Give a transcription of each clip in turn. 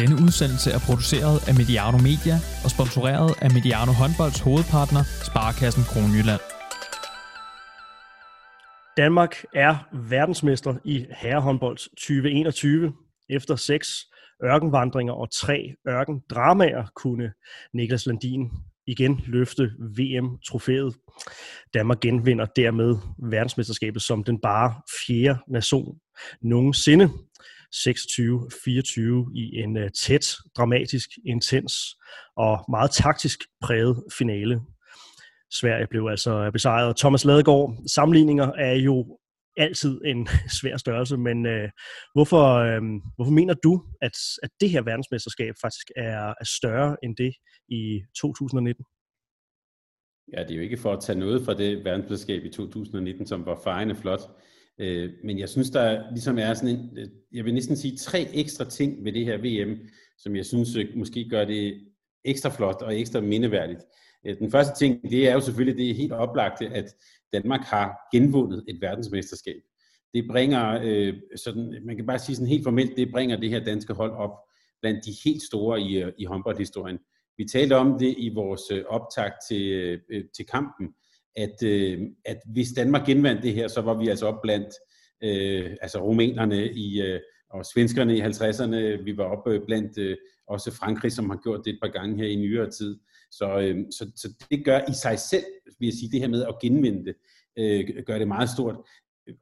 Denne udsendelse er produceret af Mediano Media og sponsoreret af Mediano Håndbolds hovedpartner, Sparkassen Kronjylland. Danmark er verdensmester i herrehåndbold 2021. Efter seks ørkenvandringer og tre ørkendramaer kunne Niklas Landin igen løfte VM-trofæet. Danmark genvinder dermed verdensmesterskabet som den bare fjerde nation nogensinde. 26-24 i en øh, tæt, dramatisk, intens og meget taktisk præget finale. Sverige blev altså øh, besejret. Thomas Ladegaard, sammenligninger er jo altid en svær størrelse, men øh, hvorfor, øh, hvorfor mener du, at, at det her verdensmesterskab faktisk er, er større end det i 2019? Ja, det er jo ikke for at tage noget fra det verdensmesterskab i 2019, som var fejende flot. Øh, men jeg synes, der ligesom er sådan en, jeg vil næsten sige tre ekstra ting ved det her VM, som jeg synes øh, måske gør det ekstra flot og ekstra mindeværdigt. Øh, den første ting, det er jo selvfølgelig det er helt oplagte, at Danmark har genvundet et verdensmesterskab. Det bringer, øh, sådan, man kan bare sige sådan helt formelt, det bringer det her danske hold op blandt de helt store i, øh, i håndboldhistorien. Vi talte om det i vores optag til, øh, til kampen, at, øh, at hvis Danmark genvandt det her, så var vi altså op blandt øh, altså rumænerne i, øh, og svenskerne i 50'erne. Vi var op øh, blandt øh, også Frankrig, som har gjort det et par gange her i nyere tid. Så, øh, så, så det gør i sig selv, vil jeg sige, det her med at genvinde det, øh, gør det meget stort.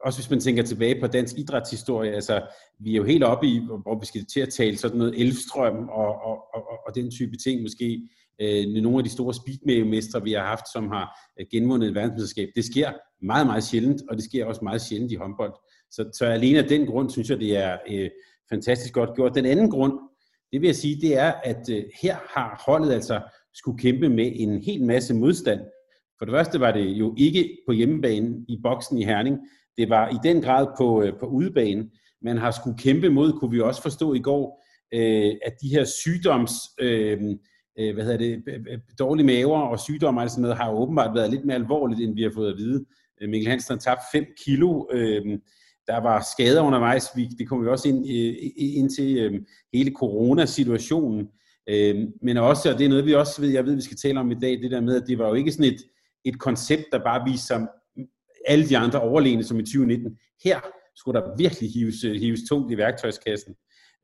Også hvis man tænker tilbage på dansk idrætshistorie, altså vi er jo helt oppe i, hvor vi skal til at tale sådan noget elvstrøm og, og, og, og den type ting måske øh, nogle af de store speedmestre, vi har haft, som har øh, genvundet et verdensmesterskab. Det sker meget, meget sjældent, og det sker også meget sjældent i håndbold. Så, så alene af den grund, synes jeg, det er øh, fantastisk godt gjort. Den anden grund, det vil jeg sige, det er, at øh, her har holdet altså skulle kæmpe med en hel masse modstand. For det første var det jo ikke på hjemmebane i boksen i Herning. Det var i den grad på, øh, på udebane. Man har skulle kæmpe mod, kunne vi også forstå i går, øh, at de her sygdoms... Øh, øh, hvad hedder det, øh, øh, øh, dårlige maver og sygdomme og sådan noget, har jo åbenbart været lidt mere alvorligt, end vi har fået at vide. Mikkel Hansen har tabt 5 kilo. Øh, der var skader undervejs. Vi, det kommer vi også ind, øh, ind til øh, hele coronasituationen. Øh, men også, og det er noget, vi også ved, jeg ved, vi skal tale om i dag, det der med, at det var jo ikke sådan et, et koncept, der bare viste sig mm, alle de andre overlegne som i 2019. Her skulle der virkelig hives, hives tungt i værktøjskassen.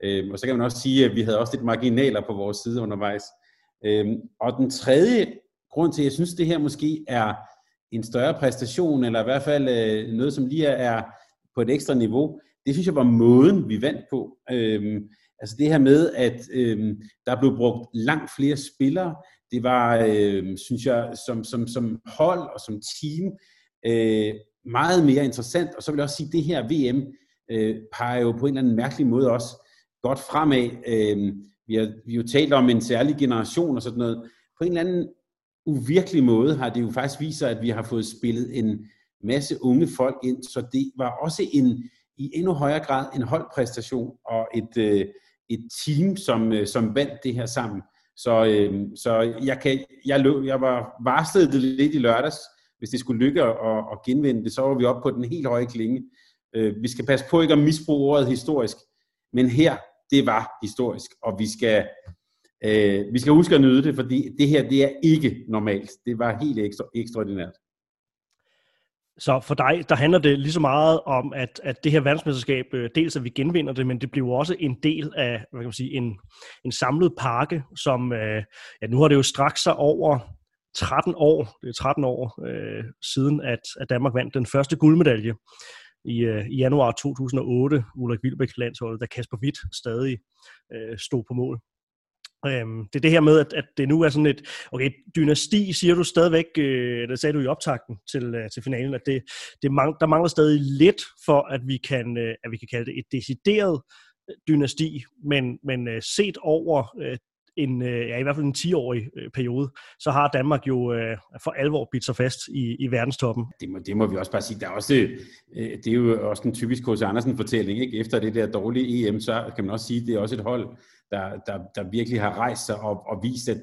Øh, og så kan man også sige, at vi havde også lidt marginaler på vores side undervejs. Øhm, og den tredje grund til, at jeg synes, det her måske er en større præstation, eller i hvert fald øh, noget, som lige er på et ekstra niveau, det synes jeg var måden, vi vandt på. Øhm, altså det her med, at øhm, der blev brugt langt flere spillere, det var, øh, synes jeg, som, som, som hold og som team, øh, meget mere interessant. Og så vil jeg også sige, at det her VM øh, peger jo på en eller anden mærkelig måde også godt fremad. Øh, vi har, vi har jo talt om en særlig generation og sådan noget. På en eller anden uvirkelig måde har det jo faktisk vist sig, at vi har fået spillet en masse unge folk ind, så det var også en i endnu højere grad en holdpræstation og et, øh, et team, som, øh, som vandt det her sammen. Så, øh, så jeg, kan, jeg, løb, jeg var varslet det lidt i lørdags, hvis det skulle lykke at, at genvinde det, så var vi oppe på den helt høje klinge. Øh, vi skal passe på ikke at misbruge ordet historisk, men her det var historisk, og vi skal, øh, vi skal huske at nyde det, fordi det her, det er ikke normalt. Det var helt ekstra, ekstraordinært. Så for dig, der handler det lige så meget om, at, at det her verdensmesterskab, øh, dels at vi genvinder det, men det bliver også en del af hvad kan man sige, en, en samlet pakke, som øh, ja, nu har det jo straks sig over 13 år, det er 13 år øh, siden, at, at Danmark vandt den første guldmedalje i, øh, i januar 2008, Ulrik Wilbæks landsholdet, da Kasper Witt stadig øh, stod på mål. Øhm, det er det her med, at, at det nu er sådan et, okay, dynasti, siger du stadigvæk, øh, det sagde du i optakten til, øh, til finalen, at det, det mang, der mangler stadig lidt for, at vi kan, øh, at vi kan kalde det et decideret øh, dynasti, men, men øh, set over øh, en, øh, ja, i hvert fald en 10-årig øh, periode, så har Danmark jo øh, for alvor bidt sig fast i, i verdenstoppen. Det må, det må vi også bare sige. Der er også, øh, det er jo også en typisk H.C. Andersen-fortælling. Ikke? Efter det der dårlige EM, så kan man også sige, at det er også et hold, der, der, der virkelig har rejst sig og, og vist, at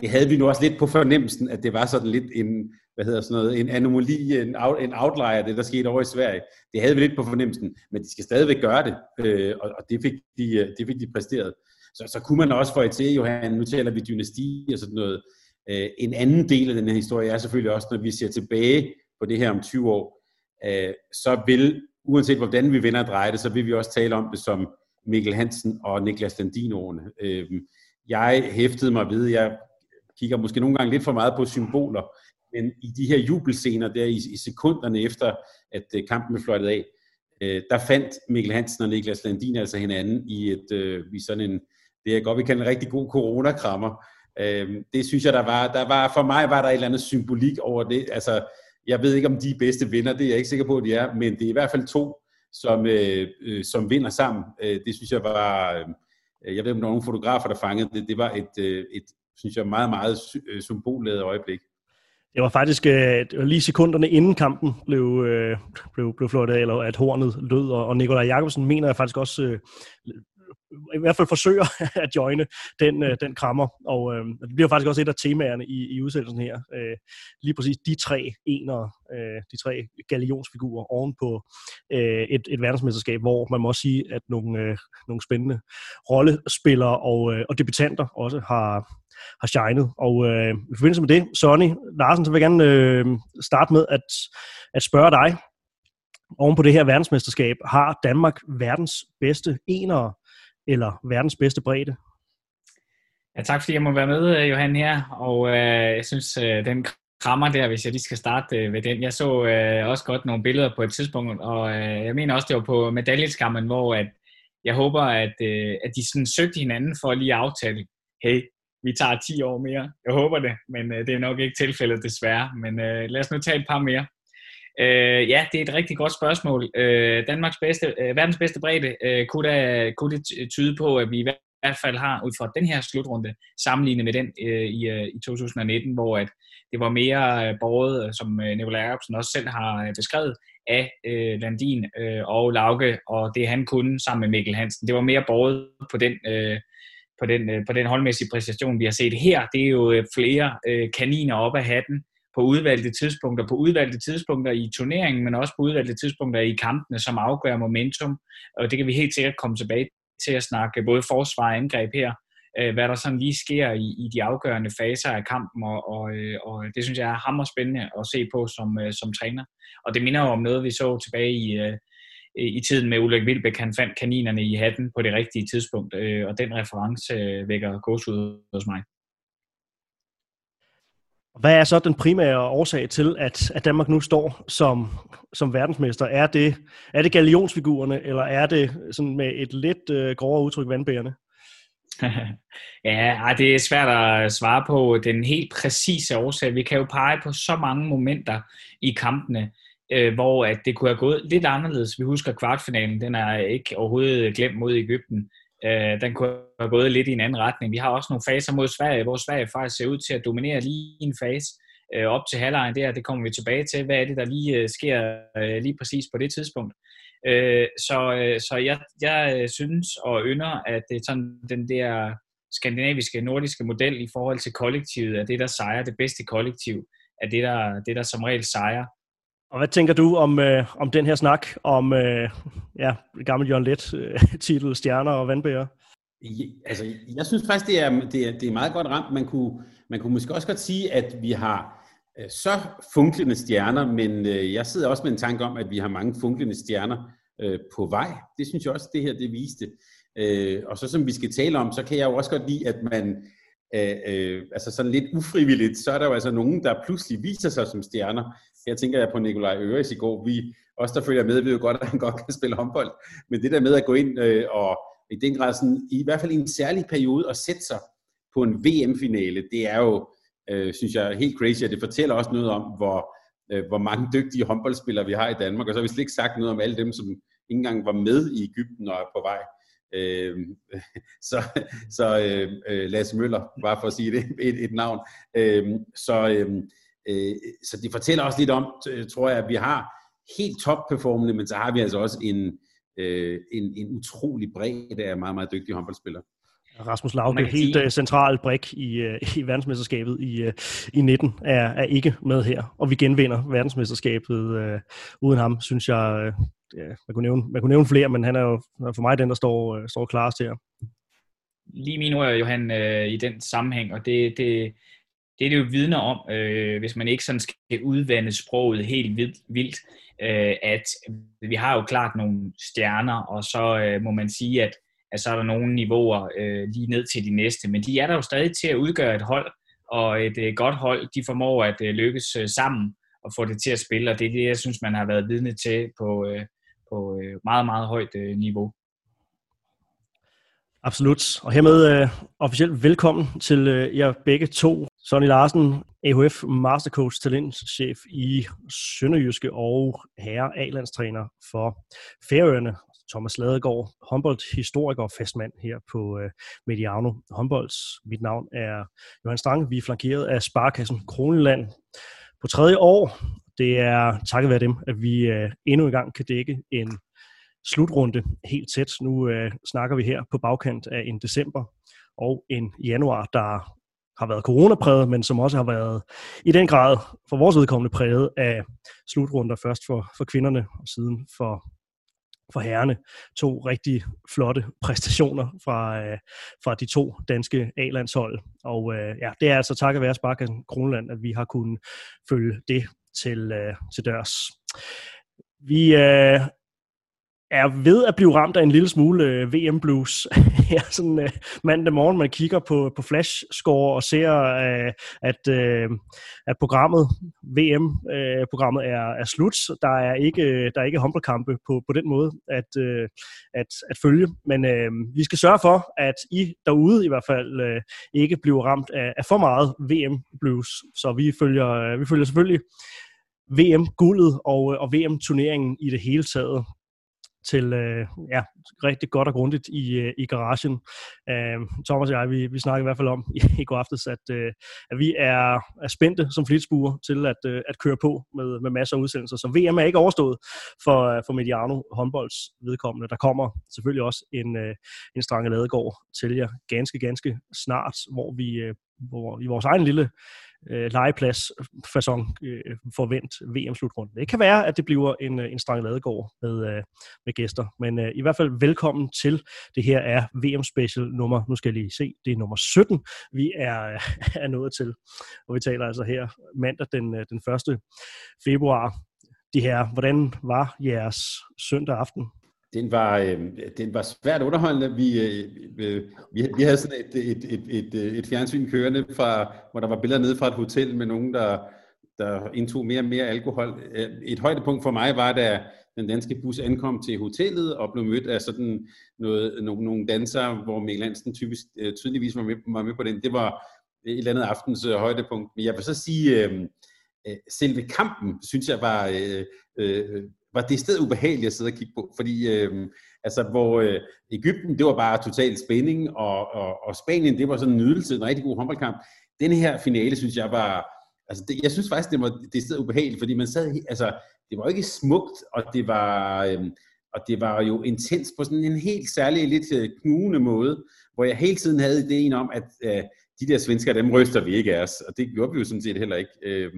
det havde vi nu også lidt på fornemmelsen, at det var sådan lidt en, hvad hedder sådan noget, en anomali, en, out, en outlier, det der skete over i Sverige. Det havde vi lidt på fornemmelsen, men de skal stadigvæk gøre det, øh, og, og det, fik de, øh, det fik de præsteret. Så, så kunne man også få et til, Johan, nu taler vi dynasti og sådan noget. Øh, en anden del af den her historie er selvfølgelig også, når vi ser tilbage på det her om 20 år, øh, så vil, uanset hvordan vi vender og drejer det, så vil vi også tale om det som Mikkel Hansen og Niklas Landinoerne. Øh, jeg hæftede mig ved, jeg kigger måske nogle gange lidt for meget på symboler, men i de her jubelscener der i, i sekunderne efter, at øh, kampen blev fløjtet af, øh, der fandt Mikkel Hansen og Niklas Landin altså hinanden i, et, øh, i sådan en, det er godt, vi kan en rigtig god coronakrammer. Øh, det synes jeg, der var, der var, for mig var der et eller andet symbolik over det. Altså, jeg ved ikke, om de er bedste vinder, det er jeg ikke sikker på, at de er, men det er i hvert fald to, som, øh, øh, som vinder sammen. Øh, det synes jeg var, øh, jeg ved ikke, om der var nogle fotografer, der fangede det, det var et, øh, et synes jeg, meget, meget øh, symbolladet øjeblik. Det var faktisk øh, lige sekunderne inden kampen blev, øh, blev, blev flot af, eller at hornet lød, og, og Nikolaj Jakobsen mener jeg faktisk også øh, i hvert fald forsøger at joine den, øh, den krammer. Og øh, det bliver faktisk også et af temaerne i, i udsendelsen her. Øh, lige præcis de tre enere, øh, de tre galionsfigurer oven på øh, et, et verdensmesterskab, hvor man må også sige, at nogle, øh, nogle spændende rollespillere og, øh, og debutanter også har, har shined. Og øh, i forbindelse med det, Sonny Larsen, så vil jeg gerne øh, starte med at, at spørge dig, oven på det her verdensmesterskab, har Danmark verdens bedste enere eller verdens bedste bredde? Ja, tak fordi jeg må være med, øh, Johan, her. Og øh, jeg synes, øh, den krammer der, hvis jeg lige skal starte øh, ved den. Jeg så øh, også godt nogle billeder på et tidspunkt, og øh, jeg mener også, det var på medaljeskammen, hvor at jeg håber, at, øh, at de sådan søgte hinanden for at lige aftale, hey, vi tager 10 år mere. Jeg håber det, men øh, det er nok ikke tilfældet desværre. Men øh, lad os nu tage et par mere. Øh, ja, det er et rigtig godt spørgsmål. Øh, Danmarks bedste, øh, verdens bedste bredde øh, kunne, da, kunne det tyde på, at vi i hvert fald har ud fra den her slutrunde sammenlignet med den øh, i, øh, i 2019, hvor at det var mere øh, borget, øh, som øh, Nicolai Jacobsen også selv har øh, beskrevet, af øh, Landin øh, og Lauke, og det han kunne sammen med Mikkel Hansen. Det var mere borget på den, øh, på den, øh, på den holdmæssige præstation, vi har set her. Det er jo øh, flere øh, kaniner op af hatten, på udvalgte tidspunkter, på udvalgte tidspunkter i turneringen, men også på udvalgte tidspunkter i kampene, som afgør momentum. Og det kan vi helt sikkert komme tilbage til at snakke både forsvar og angreb her, øh, hvad der sådan lige sker i, i de afgørende faser af kampen, og, og, øh, og det synes jeg er hammer spændende at se på som, øh, som træner. Og det minder jo om noget, vi så tilbage i, i tiden med Ulrik Vilbæk, han fandt kaninerne i hatten på det rigtige tidspunkt, og den reference vækker gåsud hos mig. Hvad er så den primære årsag til, at, at Danmark nu står som, som verdensmester? Er det, er det galionsfigurerne, eller er det sådan med et lidt øh, grovere udtryk vandbærende? ja, det er svært at svare på den helt præcise årsag. Vi kan jo pege på så mange momenter i kampene, øh, hvor at det kunne have gået lidt anderledes. Vi husker kvartfinalen, den er ikke overhovedet glemt mod Ægypten. Øh, den kunne have gået lidt i en anden retning. Vi har også nogle faser mod Sverige, hvor Sverige faktisk ser ud til at dominere lige en fase øh, op til halvlejen der. Det kommer vi tilbage til. Hvad er det, der lige øh, sker øh, lige præcis på det tidspunkt? Øh, så øh, så jeg, jeg øh, synes og ynder, at det er sådan den der skandinaviske, nordiske model i forhold til kollektivet, er det, der sejrer det bedste kollektiv, er det, der, det, der som regel sejrer. Og hvad tænker du om, øh, om den her snak om øh, ja, gammel Jørgen Let øh, titel Stjerner og Vandbærer? Ja, altså, jeg synes faktisk, det er, det er, det er meget godt ramt. Man kunne, man kunne måske også godt sige, at vi har øh, så funklende stjerner, men øh, jeg sidder også med en tanke om, at vi har mange funklende stjerner øh, på vej. Det synes jeg også, det her det viste. Øh, og så som vi skal tale om, så kan jeg jo også godt lide, at man øh, øh, altså sådan lidt ufrivilligt, så er der jo altså nogen, der pludselig viser sig som stjerner. Her tænker jeg på Nikolaj Øres i går. Vi, os der følger med, ved jo godt, at han godt kan spille håndbold. Men det der med at gå ind øh, og i den grad sådan, i hvert fald i en særlig periode og sætte sig på en VM-finale, det er jo, øh, synes jeg, helt crazy, og det fortæller også noget om, hvor, øh, hvor mange dygtige håndboldspillere vi har i Danmark, og så har vi slet ikke sagt noget om alle dem, som ikke engang var med i Ægypten og er på vej. Øh, så så øh, øh, Lasse Møller, bare for at sige det, et, et navn. Øh, så, øh, så det fortæller også lidt om, tror jeg, at vi har helt top-performende, men så har vi altså også en, øh, en, en utrolig bredde af meget, meget dygtige håndboldspillere. Rasmus Lauke, helt uh, central brik i, i verdensmesterskabet i, i 19, er, er ikke med her. Og vi genvinder verdensmesterskabet uh, uden ham, synes jeg. Ja, man, kunne nævne, man kunne nævne flere, men han er jo for mig den, der står, uh, står klarest her. lige mine ord, Johan, øh, i den sammenhæng, og det, det, det er det jo vidner om, øh, hvis man ikke sådan skal udvande sproget helt vildt, vildt øh, at vi har jo klart nogle stjerner, og så øh, må man sige, at, at så er der nogle niveauer øh, lige ned til de næste, men de er der jo stadig til at udgøre et hold, og et øh, godt hold, de formår at øh, lykkes øh, sammen og få det til at spille, og det er det, jeg synes, man har været vidne til på, øh, på øh, meget, meget højt øh, niveau. Absolut. Og hermed øh, officielt velkommen til øh, jer begge to. Sonny Larsen, AHF Mastercoach, talentchef i Sønderjyske og herre A-landstræner for Færøerne. Thomas Ladegaard, håndboldhistoriker og fastmand her på øh, Mediano Håndbolds. Mit navn er Johan Strang. Vi er flankeret af Sparkassen Kroneland på tredje år. Det er takket være dem, at vi øh, endnu en gang kan dække en slutrunde helt tæt. Nu øh, snakker vi her på bagkant af en december og en januar, der har været coronapræget, men som også har været i den grad for vores vedkommende præget af slutrunder, først for, for kvinderne og siden for, for herrene. To rigtig flotte præstationer fra, øh, fra de to danske A-landshold. Og øh, ja, det er altså takket være Sparkassen Kronland, at vi har kunnet følge det til, øh, til dørs. Vi øh, er ved at blive ramt af en lille smule øh, VM blues ja, sådan øh, mandag morgen. Man kigger på, på flash score og ser, øh, at, øh, at programmet, VM-programmet øh, er, er slut. Der er ikke, øh, der er ikke håndboldkampe på, på den måde at, øh, at, at følge. Men øh, vi skal sørge for, at I derude i hvert fald øh, ikke bliver ramt af, af for meget VM blues. Så vi følger, øh, vi følger selvfølgelig VM-guldet og, øh, og VM-turneringen i det hele taget til øh, ja, rigtig godt og grundigt i, øh, i garagen. Øh, Thomas og jeg, vi, vi snakkede i hvert fald om i, i går aftes, at, øh, at vi er, er spændte som flitsbuer til at, øh, at køre på med, med masser af udsendelser. Så VM er ikke overstået for, øh, for Mediano håndbolds vedkommende. Der kommer selvfølgelig også en, øh, en Strange Ladegård til jer ganske, ganske snart, hvor vi øh, hvor, i vores egen lille øh, legepladsfasong øh, øh forvent VM-slutrunden. Det kan være, at det bliver en, øh, en strang ladegård med, øh, med gæster, men øh, i hvert fald velkommen til. Det her er VM-special nummer, nu skal jeg lige se, det er nummer 17, vi er, er nået til. Og vi taler altså her mandag den, øh, den 1. februar. De her, hvordan var jeres søndag aften? Den var, øh, den var svært underholdende. Vi, øh, vi, vi havde sådan et, et, et, et, øh, et fjernsyn kørende, fra, hvor der var billeder nede fra et hotel med nogen, der, der indtog mere og mere alkohol. Øh, et højdepunkt for mig var, da den danske bus ankom til hotellet og blev mødt af sådan noget, nogle, nogle dansere, hvor Mikkel Hansen typisk, øh, tydeligvis var med, var med på den. Det var et eller andet aftens øh, højdepunkt. Men jeg vil så sige, øh, øh selve kampen, synes jeg var... Øh, øh, var det sted ubehageligt at sidde og kigge på, fordi øh, altså, hvor øh, Ægypten, det var bare total spænding, og, og, og Spanien, det var sådan en nydelse, en rigtig god håndboldkamp. Den her finale, synes jeg var, altså det, jeg synes faktisk, det var det sted ubehageligt, fordi man sad, altså, det var ikke smukt, og det var, øh, og det var jo intens på sådan en helt særlig, lidt øh, knugende måde, hvor jeg hele tiden havde ideen om, at øh, de der svensker, dem ryster vi ikke af os, og det gjorde vi jo sådan set heller ikke. Øh,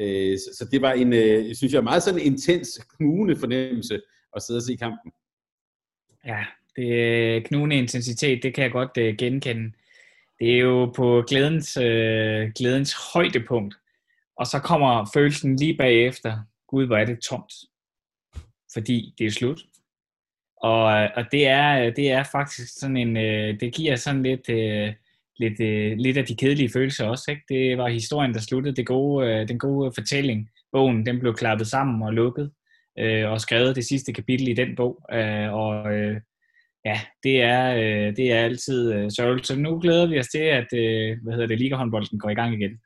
Øh, så det var en, øh, synes jeg, meget sådan intens, knugende fornemmelse at sidde og se kampen. Ja, det knugende intensitet, det kan jeg godt øh, genkende. Det er jo på glædens, øh, glædens højdepunkt. Og så kommer følelsen lige bagefter, gud, hvor er det tomt. Fordi det er slut. Og, og det, er, det er faktisk sådan en, øh, det giver sådan lidt, øh, lidt, øh, lidt af de kedelige følelser også. Ikke? Det var historien, der sluttede. Det gode, øh, den gode fortælling. Bogen den blev klappet sammen og lukket, øh, og skrevet det sidste kapitel i den bog. Øh, og øh, ja, det er, øh, det er altid øh, sørgeligt. Så nu glæder vi os til, at øh, hvad hedder det, Liga-håndbolden går i gang igen.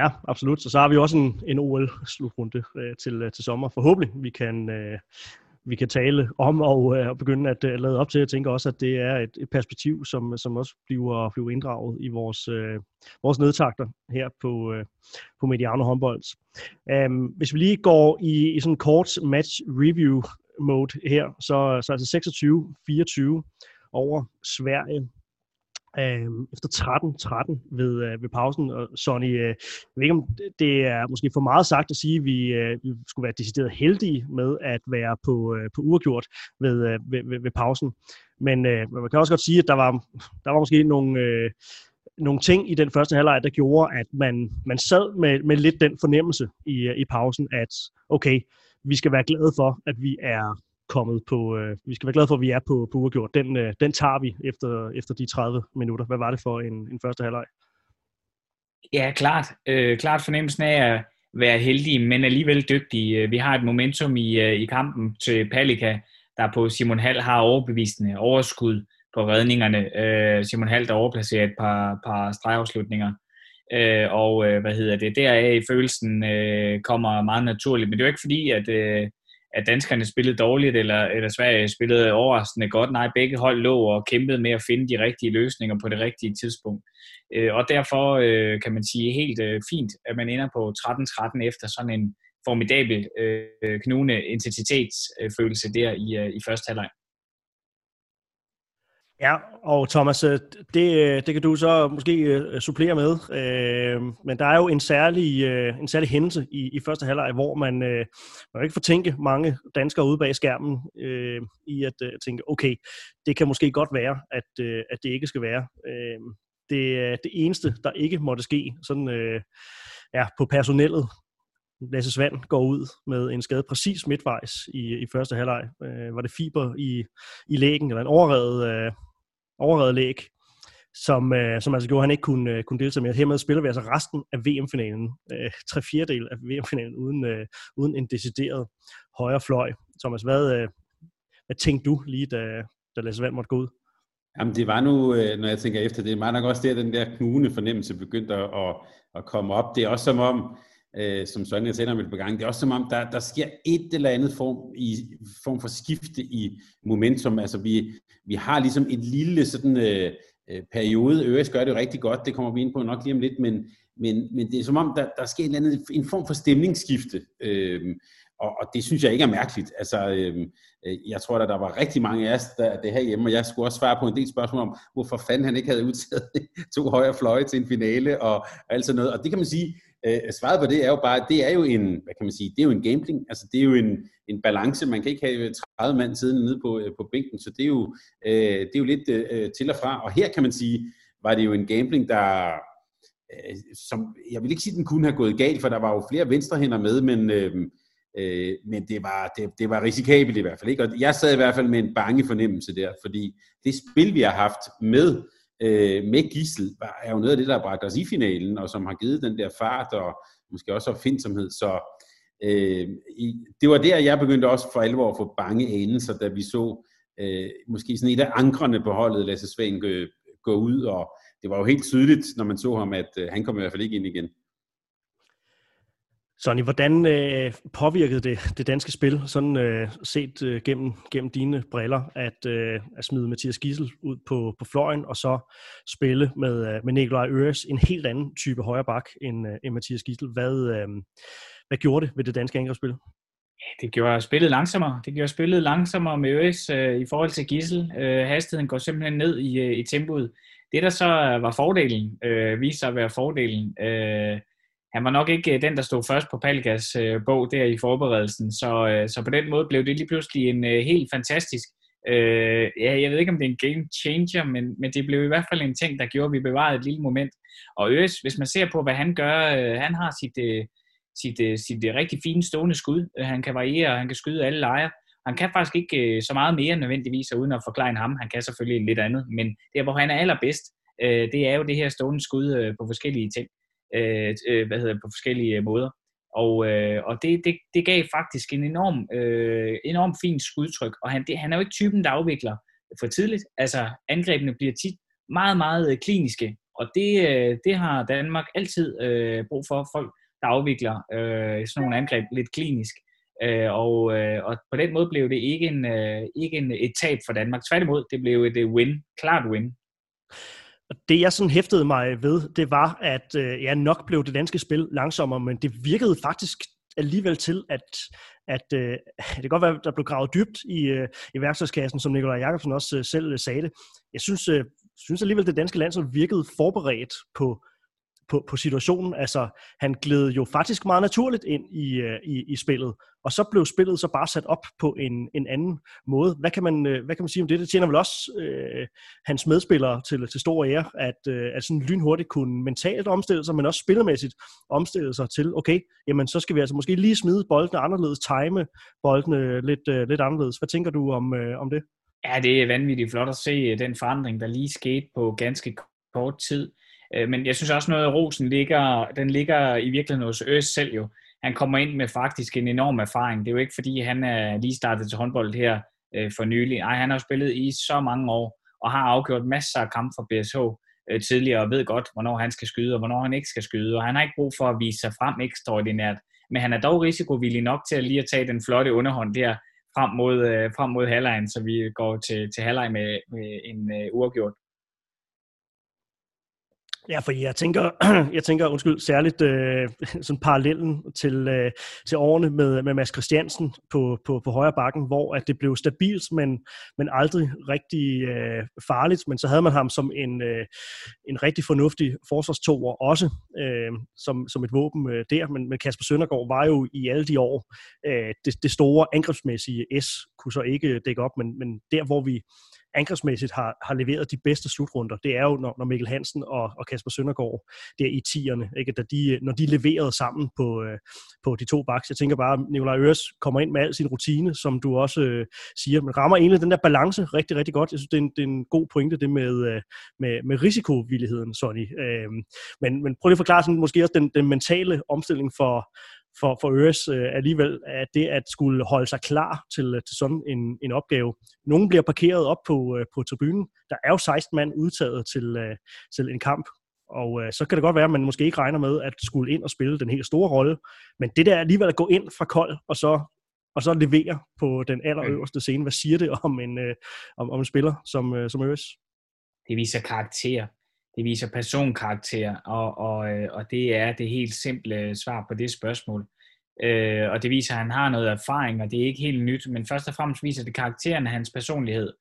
Ja, absolut. Så så har vi også en, en OL-slutrunde øh, til, øh, til sommer. Forhåbentlig vi kan, øh, vi kan tale om og, øh, og begynde at øh, lade op til. Jeg tænker også, at det er et, et perspektiv, som, som også bliver, bliver inddraget i vores, øh, vores nedtakter her på, øh, på Mediano håndbold. Um, øhm, hvis vi lige går i, i sådan en kort match review mode her, så, så altså 26-24 over Sverige øh, efter 13-13 ved, øh, ved pausen. Og Sonny, øh, jeg ved ikke, om det er måske for meget sagt at sige, at vi, øh, vi skulle være decideret heldige med at være på, øh, på uafgjort ved, øh, ved, ved, ved pausen. Men øh, man kan også godt sige, at der var, der var måske nogle... Øh, nogle ting i den første halvleg, der gjorde, at man, man sad med, med lidt den fornemmelse i, øh, i pausen, at okay, vi skal være glade for, at vi er kommet på, øh, vi skal være glade for, at vi er på, på uregjort. Den, øh, den tager vi efter, efter de 30 minutter. Hvad var det for en, en første halvleg? Ja, klart. Øh, klart fornemmelsen af at være heldig, men alligevel dygtig. Øh, vi har et momentum i, øh, i kampen til Palika, der på Simon Hall har overbevisende overskud på redningerne. Øh, Simon Hall, der overplacerer et par, par stregafslutninger. Øh, og øh, hvad hedder det, deraf følelsen øh, kommer meget naturligt. Men det er jo ikke fordi, at, øh, at danskerne spillede dårligt, eller, eller Sverige spillede overraskende godt. Nej, begge hold lå og kæmpede med at finde de rigtige løsninger på det rigtige tidspunkt. Øh, og derfor øh, kan man sige helt øh, fint, at man ender på 13-13 efter sådan en formidabel øh, knugende intensitetsfølelse der i, øh, i første halvleg. Ja, og Thomas, øh, det, øh, det kan du så måske øh, supplere med, men der er jo en særlig, en særlig hændelse i, i første halvleg, hvor man, man ikke får tænke mange danskere ude bag skærmen i at tænke, okay, det kan måske godt være, at, at det ikke skal være. det, det eneste, der ikke måtte ske sådan, ja, på personellet, Lasse Svand går ud med en skade præcis midtvejs i, i første halvleg. Øh, var det fiber i, i lægen, eller en overredet, øh, overredelæg, som, øh, som altså gjorde, at han ikke kunne, øh, kunne deltage med. Hermed spiller vi altså resten af VM-finalen, øh, tre fjerdedel af VM-finalen, uden, øh, uden en decideret højre fløj. Thomas, hvad, øh, hvad tænkte du lige, da, da Lasse Vand måtte gå ud? Jamen det var nu, øh, når jeg tænker efter, det var nok også der, den der knugende fornemmelse begyndte at, at komme op. Det er også som om, øh, som Søren jeg vil med på gang, det er også som om, der, der sker et eller andet form, i, form for skifte i momentum. Altså vi, vi har ligesom et lille sådan øh, øh periode, Øres gør det jo rigtig godt, det kommer vi ind på nok lige om lidt, men, men, men det er som om, der, der sker en, eller anden, en form for stemningsskifte. Øh, og, og det synes jeg ikke er mærkeligt. Altså, øhm, jeg tror, at der var rigtig mange af os, der det her hjemme, og jeg skulle også svare på en del spørgsmål om, hvorfor fanden han ikke havde udtaget to højre fløje til en finale, og, og alt sådan noget. Og det kan man sige, Øh, øh, svaret på det er jo bare, det er jo en, hvad kan man sige, det er jo en gambling, altså det er jo en, en balance, man kan ikke have øh, 30 mand siddende nede på, øh, på bænken, så det er jo, øh, det er jo lidt øh, til og fra, og her kan man sige, var det jo en gambling, der, øh, som, jeg vil ikke sige, den kunne have gået galt, for der var jo flere venstrehænder med, men, øh, øh, men det var, det, det var risikabelt i hvert fald, ikke? og jeg sad i hvert fald med en bange fornemmelse der, fordi det spil, vi har haft med øh, med Gissel, er jo noget af det, der har bragt os i finalen, og som har givet den der fart, og måske også opfindsomhed. Så øh, i, det var der, jeg begyndte også for alvor at få bange anelser, da vi så øh, måske sådan et af ankrene på holdet, Lasse Svend, gå, gå ud, og det var jo helt tydeligt, når man så ham, at øh, han kom i hvert fald ikke ind igen. Sonny, hvordan øh, påvirkede det det danske spil, sådan øh, set øh, gennem, gennem dine briller, at, øh, at smide Mathias Gissel ud på, på fløjen, og så spille med, øh, med Nikolaj Øres, en helt anden type højre bak end, øh, end Mathias Gissel. Hvad, øh, hvad gjorde det ved det danske angrebsspil? Det gjorde spillet langsommere. Det gjorde spillet langsommere med Øres øh, i forhold til Gissel. Øh, hastigheden går simpelthen ned i, øh, i tempoet. Det, der så øh, var fordelen, øh, viste sig at være fordelen, øh, han var nok ikke øh, den, der stod først på Palkas øh, bog der i forberedelsen, så, øh, så på den måde blev det lige pludselig en øh, helt fantastisk, øh, ja, jeg ved ikke om det er en game changer, men, men det blev i hvert fald en ting, der gjorde, at vi bevarede et lille moment. Og Øs, hvis man ser på, hvad han gør, øh, han har sit, øh, sit, øh, sit øh, rigtig fine stående skud, øh, han kan variere, han kan skyde alle lejre, han kan faktisk ikke øh, så meget mere nødvendigvis, uden at forklare ham. Han kan selvfølgelig lidt andet, men det, hvor han er allerbedst, øh, det er jo det her stående skud øh, på forskellige ting Øh, øh, hvad hedder på forskellige øh, måder. Og, øh, og det, det, det gav faktisk en enorm, øh, enorm fin skudtryk, og han, det, han er jo ikke typen, der afvikler for tidligt. Altså, angrebene bliver tit meget, meget øh, kliniske, og det, øh, det har Danmark altid øh, brug for, folk, der afvikler øh, sådan nogle angreb lidt klinisk. Øh, og, øh, og på den måde blev det ikke, en, øh, ikke en, et tab for Danmark. Tværtimod, det blev et win, klart win. Og det jeg sådan hæftede mig ved, det var, at øh, ja, nok blev det danske spil langsommere, men det virkede faktisk alligevel til, at, at øh, det kan godt være, at der blev gravet dybt i, øh, i værktøjskassen, som Nikolaj Jakobsen også øh, selv øh, sagde det. Jeg synes, øh, synes alligevel, det danske landshold virkede forberedt på, på, på situationen. Altså, han gled jo faktisk meget naturligt ind i, øh, i, i spillet, og så blev spillet så bare sat op på en, en anden måde. Hvad kan, man, øh, hvad kan man sige om det? Det tjener vel også øh, hans medspillere til, til stor ære, at, øh, at sådan lynhurtigt kunne mentalt omstille sig, men også spillemæssigt omstille sig til, okay, jamen så skal vi altså måske lige smide boldene anderledes, time boldene lidt, øh, lidt anderledes. Hvad tænker du om, øh, om det? Ja, det er vanvittigt flot at se øh, den forandring, der lige skete på ganske kort tid. Øh, men jeg synes også noget af rosen ligger, den ligger i virkeligheden hos Øs selv jo. Han kommer ind med faktisk en enorm erfaring. Det er jo ikke fordi, han er lige startet til håndbold her øh, for nylig. Nej, han har spillet i så mange år og har afgjort masser af kampe for BSH øh, tidligere og ved godt, hvornår han skal skyde og hvornår han ikke skal skyde. Og han har ikke brug for at vise sig frem ekstraordinært. Men han er dog risikovillig nok til at lige at tage den flotte underhånd der frem mod, frem mod halvlejen, så vi går til, til halvleg med, med en uh, uafgjort. Ja, for jeg tænker, jeg tænker undskyld, særligt øh, sådan parallellen til, øh, til årene med, med Mads Christiansen på, på, på højre bakken, hvor at det blev stabilt, men, men aldrig rigtig øh, farligt. Men så havde man ham som en, øh, en rigtig fornuftig forsvarstover også, øh, som, som et våben øh, der. Men, men Kasper Søndergaard var jo i alle de år øh, det, det store angrebsmæssige S, kunne så ikke dække op, men, men der hvor vi angrebsmæssigt har, har leveret de bedste slutrunder, det er jo, når, når Mikkel Hansen og, og Kasper Søndergaard der i tierne, ikke? Da de, når de leverede sammen på, øh, på de to baks. Jeg tænker bare, at Nikolaj Øres kommer ind med al sin rutine, som du også øh, siger, men rammer egentlig den der balance rigtig, rigtig godt. Jeg synes, det er en, det er en god pointe, det med, øh, med, med risikovilligheden, Sonny. Øh, men, men prøv lige at forklare sådan, måske også den, den mentale omstilling for, for, for Øres øh, alligevel, at det at skulle holde sig klar til, øh, til sådan en, en opgave. Nogle bliver parkeret op på, øh, på tribunen. Der er jo 16 mand udtaget til, øh, til en kamp, og øh, så kan det godt være, at man måske ikke regner med at skulle ind og spille den helt store rolle. Men det der alligevel at gå ind fra kold, og så, og så levere på den allerøverste scene, hvad siger det om en, øh, om, om en spiller som, øh, som Øres? Det viser karakter det viser personkarakter, og, og, øh, og det er det helt simple svar på det spørgsmål. Øh, og det viser, at han har noget erfaring, og det er ikke helt nyt, men først og fremmest viser det karakteren af hans personlighed.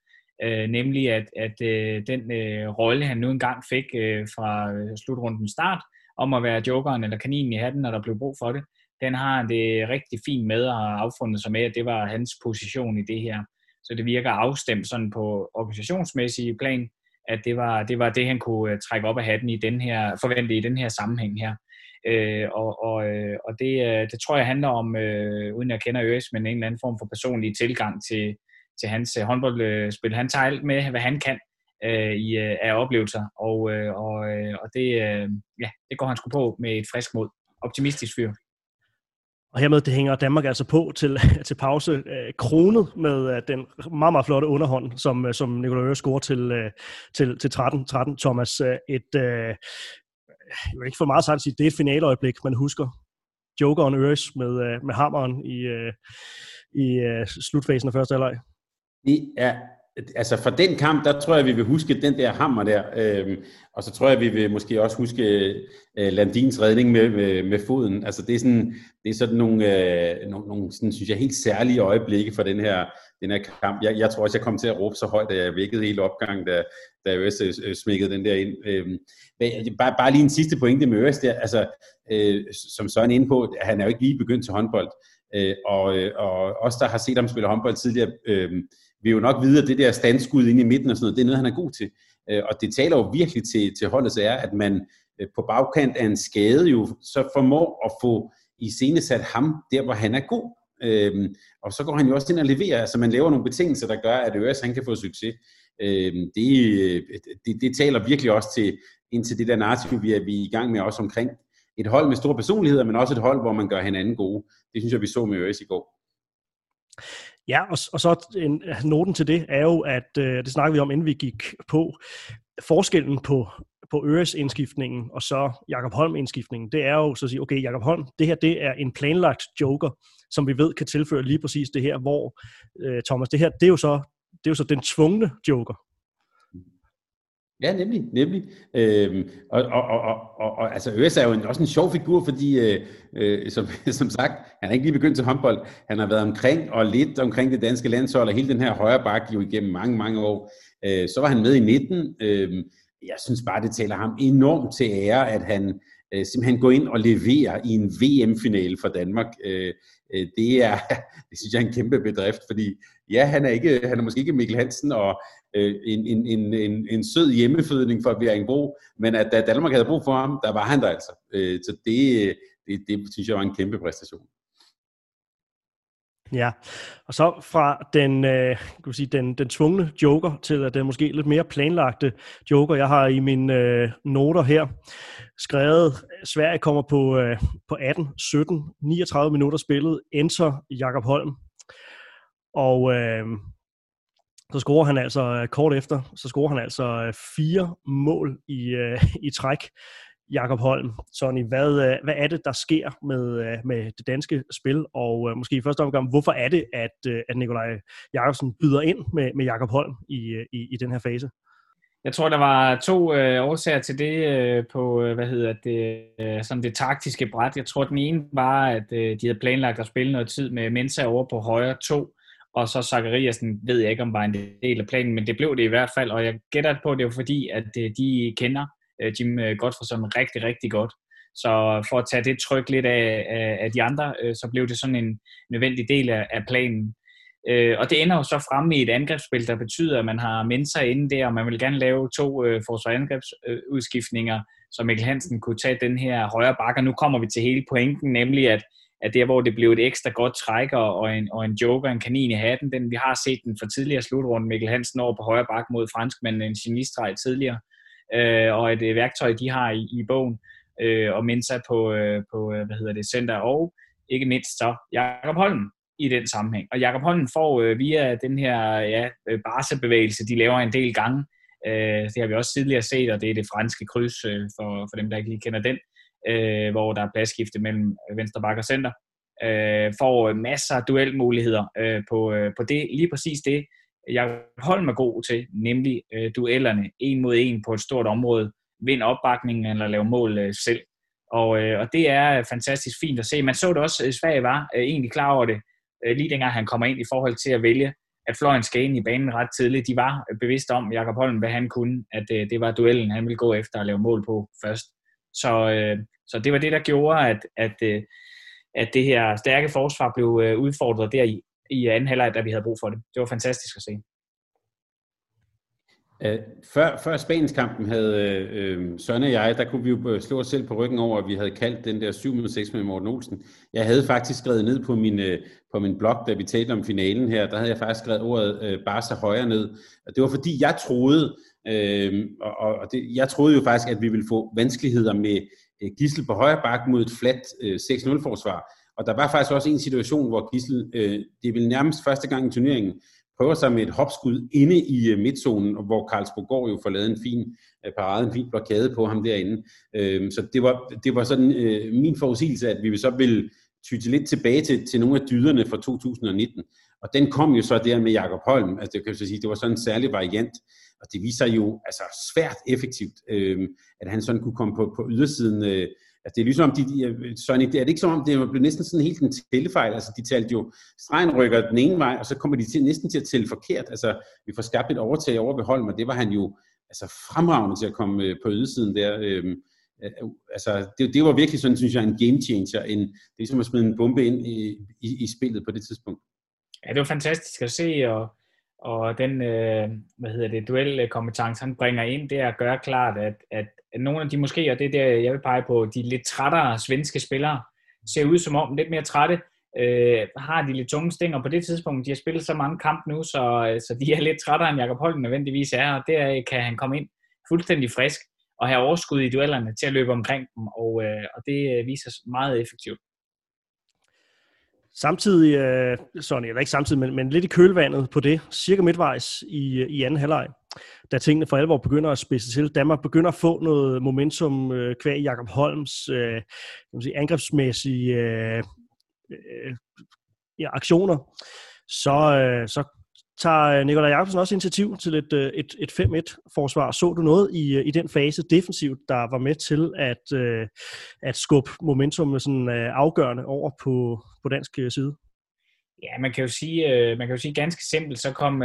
Øh, nemlig at, at øh, den øh, rolle, han nu engang fik øh, fra øh, slutrunden start, om at være jokeren eller kaninen i hatten, når der blev brug for det, den har det rigtig fint med at have affundet sig med, at det var hans position i det her. Så det virker afstemt sådan på organisationsmæssige plan, at det var, det var det, han kunne øh, trække op af hatten i den her, forvente i den her sammenhæng her. Øh, og og, øh, og det, øh, det tror jeg handler om, øh, uden jeg kender Øres, men en eller anden form for personlig tilgang til, til hans håndboldspil. Han tager alt med, hvad han kan øh, i, af oplevelser, og, øh, og, og det, øh, ja, det går han sgu på med et frisk mod. Optimistisk fyr. Og hermed det hænger Danmark altså på til, til pause, øh, kronet med øh, den meget, meget flotte underhånd, som, øh, som Nicolai Øre scorer til, øh, til, til 13-13, Thomas. Øh, et, øh, jeg vil ikke for meget sagt at sige, det er et finaleøjeblik, man husker. Jokeren Øres med, øh, med hammeren i, øh, i øh, slutfasen af første halvleg. Det er altså for den kamp, der tror jeg, vi vil huske den der hammer der, øhm, og så tror jeg, vi vil måske også huske øh, Landins redning med, med, med foden. Altså det er sådan, det er sådan nogle, øh, nogle, nogle sådan, synes jeg, helt særlige øjeblikke for den her, den her kamp. Jeg, jeg tror også, jeg kom til at råbe så højt, at jeg vækkede hele opgangen, da, da Øres øh, øh smækkede den der ind. Øhm, bare, bare lige en sidste pointe med Øres der, altså, øh, som Søren er inde på, han er jo ikke lige begyndt til håndbold, øh, og, øh, og os, der har set ham spille håndbold tidligere, øh, vil jo nok vide, at det der standskud inde i midten og sådan noget, det er noget, han er god til. Øh, og det taler jo virkelig til, til holdets ære, at man øh, på bagkant af en skade jo så formår at få i sat ham der, hvor han er god. Øhm, og så går han jo også ind og leverer, altså man laver nogle betingelser, der gør, at Øres han kan få succes. Øhm, det, øh, det, det taler virkelig også til, ind til det der narrativ, vi er, vi er i gang med også omkring et hold med store personligheder, men også et hold, hvor man gør hinanden gode. Det synes jeg, vi så med Øres i går. Ja, og, og så en, noten til det er jo, at øh, det snakkede vi om, inden vi gik på, forskellen på, på Øres indskiftningen og så Jakob Holm indskiftningen, det er jo så at sige, okay, Jakob Holm, det her det er en planlagt joker, som vi ved kan tilføre lige præcis det her, hvor øh, Thomas, det her, det er jo så det er jo så den tvungne joker. Ja, nemlig, nemlig. Øhm, og, og, og, og, og, altså Øres er jo en, også en sjov figur, fordi øh, øh, som, som sagt, han er ikke lige begyndt til håndbold. Han har været omkring og lidt omkring det danske landshold, og hele den her højre bakke jo igennem mange, mange år. Øh, så var han med i 19. Øh, jeg synes bare, det taler ham enormt til ære, at han øh, simpelthen går ind og leverer i en VM-finale for Danmark. Øh, øh, det er, det synes jeg er en kæmpe bedrift, fordi ja, han er, ikke, han er måske ikke Mikkel Hansen og øh, en, en, en, en, en sød hjemmefødning for Bjerringbro, men at da Danmark havde brug for ham, der var han der altså. Øh, så det, øh, det, det synes jeg var en kæmpe præstation. Ja, og så fra den, øh, kan sige, den, den tvungne joker til den måske lidt mere planlagte joker. Jeg har i mine øh, noter her skrevet, Sverige kommer på, øh, på 18, 17, 39 minutter spillet, enter Jakob Holm. Og øh, så scorer han altså øh, kort efter, så scorer han altså øh, fire mål i, øh, i træk. Jakob Holm. Sonny, hvad, øh, hvad er det, der sker med, øh, med det danske spil, og øh, måske i første omgang, hvorfor er det, at, øh, at Nikolaj Jakobsen byder ind med, med Jakob Holm i, i, i den her fase? Jeg tror, der var to øh, årsager til det øh, på, hvad hedder det, øh, sådan det taktiske bræt. Jeg tror, den ene var, at øh, de havde planlagt at spille noget tid med Mensa over på højre to, og så Zachariasen ved jeg ikke, om var en del af planen, men det blev det i hvert fald, og jeg gætter på, at det var fordi, at øh, de kender øh, Jim øh, Godfredson rigtig, rigtig godt. Så for at tage det tryk lidt af, af, af de andre, øh, så blev det sådan en nødvendig del af, af planen. Øh, og det ender jo så fremme i et angrebsspil, der betyder, at man har mennesker inde der, og man vil gerne lave to øh, forsvarsangrebsudskiftninger, så Mikkel Hansen kunne tage den her højre bakke. Og nu kommer vi til hele pointen, nemlig at, at der, hvor det blev et ekstra godt trækker og en, og en joker, en kanin i hatten. Den, vi har set den for tidligere slutrunden, Mikkel Hansen over på højre bak mod franskmanden, en genistreg tidligere øh, og et øh, værktøj, de har i, i bogen, øh, og Mensa på, øh, på øh, hvad hedder det, center, og ikke mindst så Jakob Holm i den sammenhæng. Og Jakob Holm får øh, via den her ja, øh, barsebevægelse, de laver en del gange, øh, det har vi også tidligere set, og det er det franske kryds, øh, for, for dem, der ikke lige kender den, øh, hvor der er pladsskifte mellem øh, venstre bakke og center, øh, får masser af duelmuligheder øh, på, øh, på det, lige præcis det, jeg Holm er god til, nemlig øh, duellerne en mod en på et stort område, vind opbakningen eller lave mål øh, selv. Og, øh, og det er fantastisk fint at se. Man så det også, at Sverige var øh, egentlig klar over det, øh, lige dengang han kommer ind i forhold til at vælge, at fløjen skal ind i banen ret tidligt. De var øh, bevidste om, Jakob Holm, hvad han kunne, at øh, det var duellen, han ville gå efter at lave mål på først. Så, øh, så det var det, der gjorde, at, at, øh, at det her stærke forsvar blev øh, udfordret der i, i anden halvleg, da vi havde brug for det. Det var fantastisk at se. Uh, før, før Spanienskampen havde øh, Søren og jeg, der kunne vi jo øh, slå os selv på ryggen over, at vi havde kaldt den der 7-6 med Morten Olsen. Jeg havde faktisk skrevet ned på min, øh, på min blog, da vi talte om finalen her, der havde jeg faktisk skrevet ordet uh, Barca højere ned. Og det var fordi, jeg troede, Øh, og, og det, jeg troede jo faktisk, at vi ville få vanskeligheder med øh, Gissel på højre bak mod et fladt øh, 6-0-forsvar. Og der var faktisk også en situation, hvor Gissel, øh, det er vel nærmest første gang i turneringen, prøver sig med et hopskud inde i øh, midtzonen, hvor Karlsborg går jo får lavet en fin øh, parade, en fin blokade på ham derinde. Øh, så det var, det var sådan øh, min forudsigelse, at vi så ville tyde lidt tilbage til, til nogle af dyderne fra 2019. Og den kom jo så der med Jakob Holm, altså det kan jeg sige, det var sådan en særlig variant, og det viser jo altså svært effektivt, øh, at han sådan kunne komme på, på ydersiden øh, Altså, det er ligesom, de, de, øh, Sonic, det er det ikke som om, det blev næsten sådan helt en tællefejl. Altså, de talte jo, stregen rykker den ene vej, og så kommer de til, næsten til at tælle forkert. Altså, vi får skabt et overtag over ved Holm, og det var han jo altså, fremragende til at komme øh, på ydersiden der. Øhm, øh, altså, det, det var virkelig sådan, synes jeg, en game changer. En, det er ligesom at smide en bombe ind i, i, i spillet på det tidspunkt. Ja, det var fantastisk at se, og, og den, øh, hvad hedder det, duelkompetence, han bringer ind, det er at gøre klart, at, at nogle af de måske, og det er der, jeg vil pege på, de lidt trættere svenske spillere, ser ud som om lidt mere trætte, øh, har de lidt tunge stænger på det tidspunkt. De har spillet så mange kampe nu, så, øh, så de er lidt trættere end Jakob Holm nødvendigvis er, og der øh, kan han komme ind fuldstændig frisk og have overskud i duellerne til at løbe omkring dem, og, øh, og det øh, viser sig meget effektivt. Samtidig, øh, Sonny, eller ikke samtidig, men, men lidt i kølvandet på det, cirka midtvejs i, øh, i anden halvleg, da tingene for alvor begynder at spidse til. Danmark begynder at få noget momentum øh, kvæg Jakob Holms øh, kan man sige, angrebsmæssige øh, øh, øh ja, aktioner. Så, øh, så tager øh, Nikolaj Jacobsen også initiativ til et, øh, et, et 5-1-forsvar. Så du noget i, øh, i den fase defensivt, der var med til at, at skubbe momentum sådan, afgørende over på, på dansk side? Ja, man kan jo sige, man kan jo sige ganske simpelt, så kom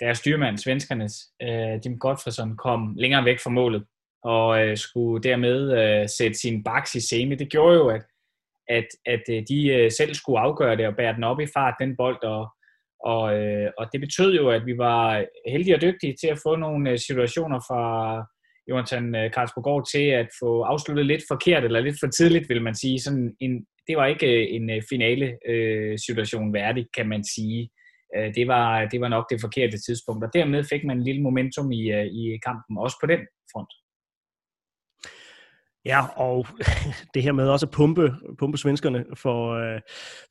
deres styrmand, svenskernes, Jim Gottfridsson, kom længere væk fra målet, og skulle dermed sætte sin baks i scene. Det gjorde jo, at, at, at de selv skulle afgøre det og bære den op i fart, den bold, og, og, øh, og det betød jo, at vi var heldige og dygtige til at få nogle øh, situationer fra Jonathan øh, Karlsborg til at få afsluttet lidt forkert, eller lidt for tidligt, vil man sige. Sådan en, det var ikke øh, en finale øh, situation værdig, kan man sige. Det var, det var nok det forkerte tidspunkt, og dermed fik man en lille momentum i, i kampen, også på den front. Ja, og det her med også at pumpe, pumpe svenskerne for, øh,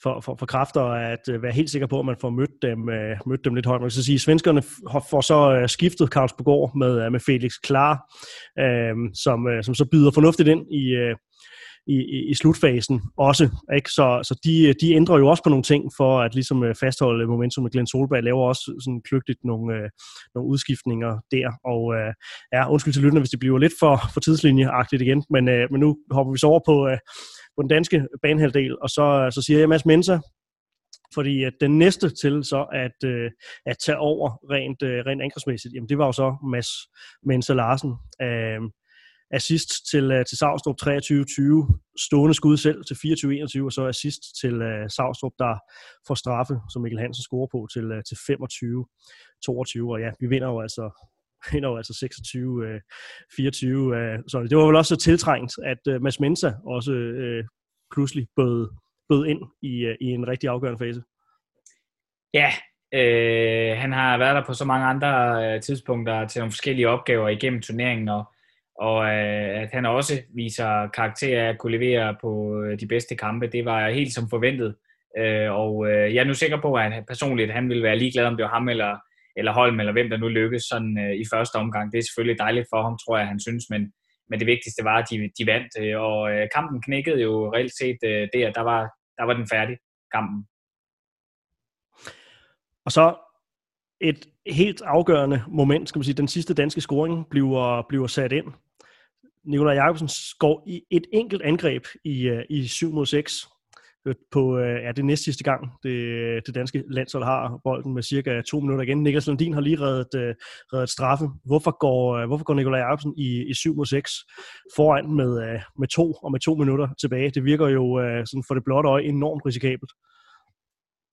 for, for, for kræfter, at øh, være helt sikker på, at man får mødt dem, øh, mødt dem lidt højt. Man kan sige, at svenskerne får så skiftet Karlsborg med, med Felix Klar, som, som så byder fornuftigt ind i, i, i, i slutfasen også. Ikke? Så, så de, de ændrer jo også på nogle ting for at ligesom øh, fastholde momentum. med Glenn Solberg laver også sådan kløgtigt nogle, øh, nogle udskiftninger der. Og øh, ja, undskyld til lytterne, hvis det bliver lidt for, for tidslinjeagtigt igen, men, øh, men nu hopper vi så over på, øh, på den danske banehalvdel, og så, øh, så siger jeg Mads Mensa, fordi at den næste til så at, øh, at tage over rent, øh, rent angrebsmæssigt, jamen det var jo så Mads Mensa Larsen. Øh, assist til, uh, til Savstrup 23-20, stående skud selv til 24-21, og så assist til uh, Savstrup, der får straffe, som Mikkel Hansen scorer på, til, uh, til 25-22, og ja, vi vinder jo altså vinder jo altså 26-24. uh, så det var vel også så tiltrængt, at uh, Mads Mensa også uh, pludselig bød, bød ind i, uh, i en rigtig afgørende fase. Ja, øh, han har været der på så mange andre øh, tidspunkter til nogle forskellige opgaver igennem turneringen, og og øh, at han også viser karakter af at kunne levere på øh, de bedste kampe, det var helt som forventet. Øh, og øh, jeg er nu sikker på, at han personligt han vil være ligeglad, om det var ham eller, eller Holm, eller hvem der nu lykkes sådan, øh, i første omgang. Det er selvfølgelig dejligt for ham, tror jeg, han synes, men, men det vigtigste var, at de, de vandt. Øh, og kampen knækkede jo reelt set der. Der var, der var den færdig, kampen. Og så et helt afgørende moment, skal man sige, den sidste danske scoring bliver, bliver sat ind. Nikolaj Jacobsen går i et enkelt angreb i, øh, i 7 mod 6 øh, på øh, ja, det næst sidste gang, det, det danske landshold har bolden med cirka to minutter igen. Niklas Landin har lige reddet, reddet straffe. Hvorfor går, hvorfor går Nikolaj Jacobsen i, i 7 mod 6 foran med, med to og med to minutter tilbage? Det virker jo sådan for det blotte øje enormt risikabelt.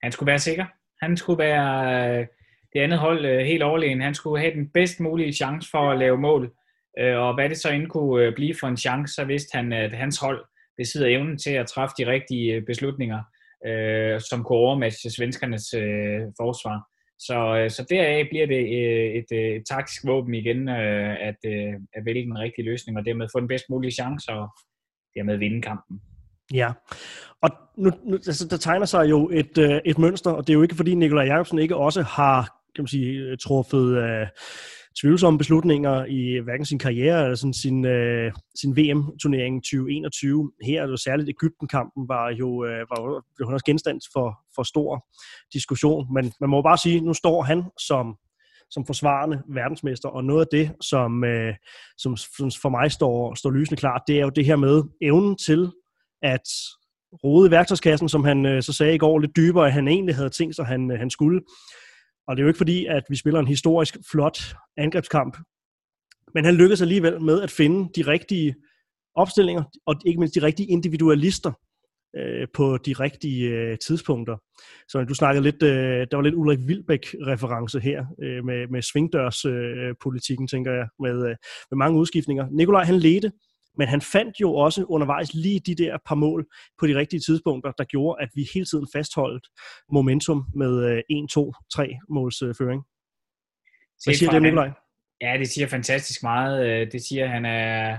Han skulle være sikker. Han skulle være det andet hold helt overlegen. Han skulle have den bedst mulige chance for at lave mål. Øh, og hvad det så end kunne øh, blive for en chance, så vidste han, at hans hold besidder evnen til at træffe de rigtige øh, beslutninger, øh, som kunne overmatche svenskernes øh, forsvar. Så, øh, så deraf bliver det øh, et, et, et taktisk våben igen, øh, at, øh, at vælge den rigtige løsning, og dermed få den bedst mulige chance, og dermed vinde kampen. Ja, og nu, nu altså, der tegner sig jo et, øh, et mønster, og det er jo ikke fordi Nikolaj Jacobsen ikke også har kan man sige, truffet øh, tvivlsomme beslutninger i hverken sin karriere eller sådan sin, øh, sin VM-turnering 2021. Her er det jo særligt Ægypten-kampen var jo, øh, var jo også genstand for, for stor diskussion. Men man må bare sige, nu står han som som forsvarende verdensmester, og noget af det, som, øh, som, som for mig står, står lysende klart, det er jo det her med evnen til at rode i værktøjskassen, som han øh, så sagde i går, lidt dybere, end han egentlig havde tænkt sig, han, øh, han skulle. Og det er jo ikke fordi, at vi spiller en historisk flot angrebskamp, men han lykkedes alligevel med at finde de rigtige opstillinger, og ikke mindst de rigtige individualister øh, på de rigtige øh, tidspunkter. Så du snakkede lidt, øh, der var lidt Ulrik Vilbæk-reference her øh, med, med svingdørspolitikken, øh, tænker jeg, med, øh, med mange udskiftninger. Nikolaj, han ledte men han fandt jo også undervejs lige de der par mål på de rigtige tidspunkter, der gjorde, at vi hele tiden fastholdt momentum med 1-2-3 måls føring. Hvad siger det, Nikolaj? Ja, det siger fantastisk meget. Øh, det siger, at han er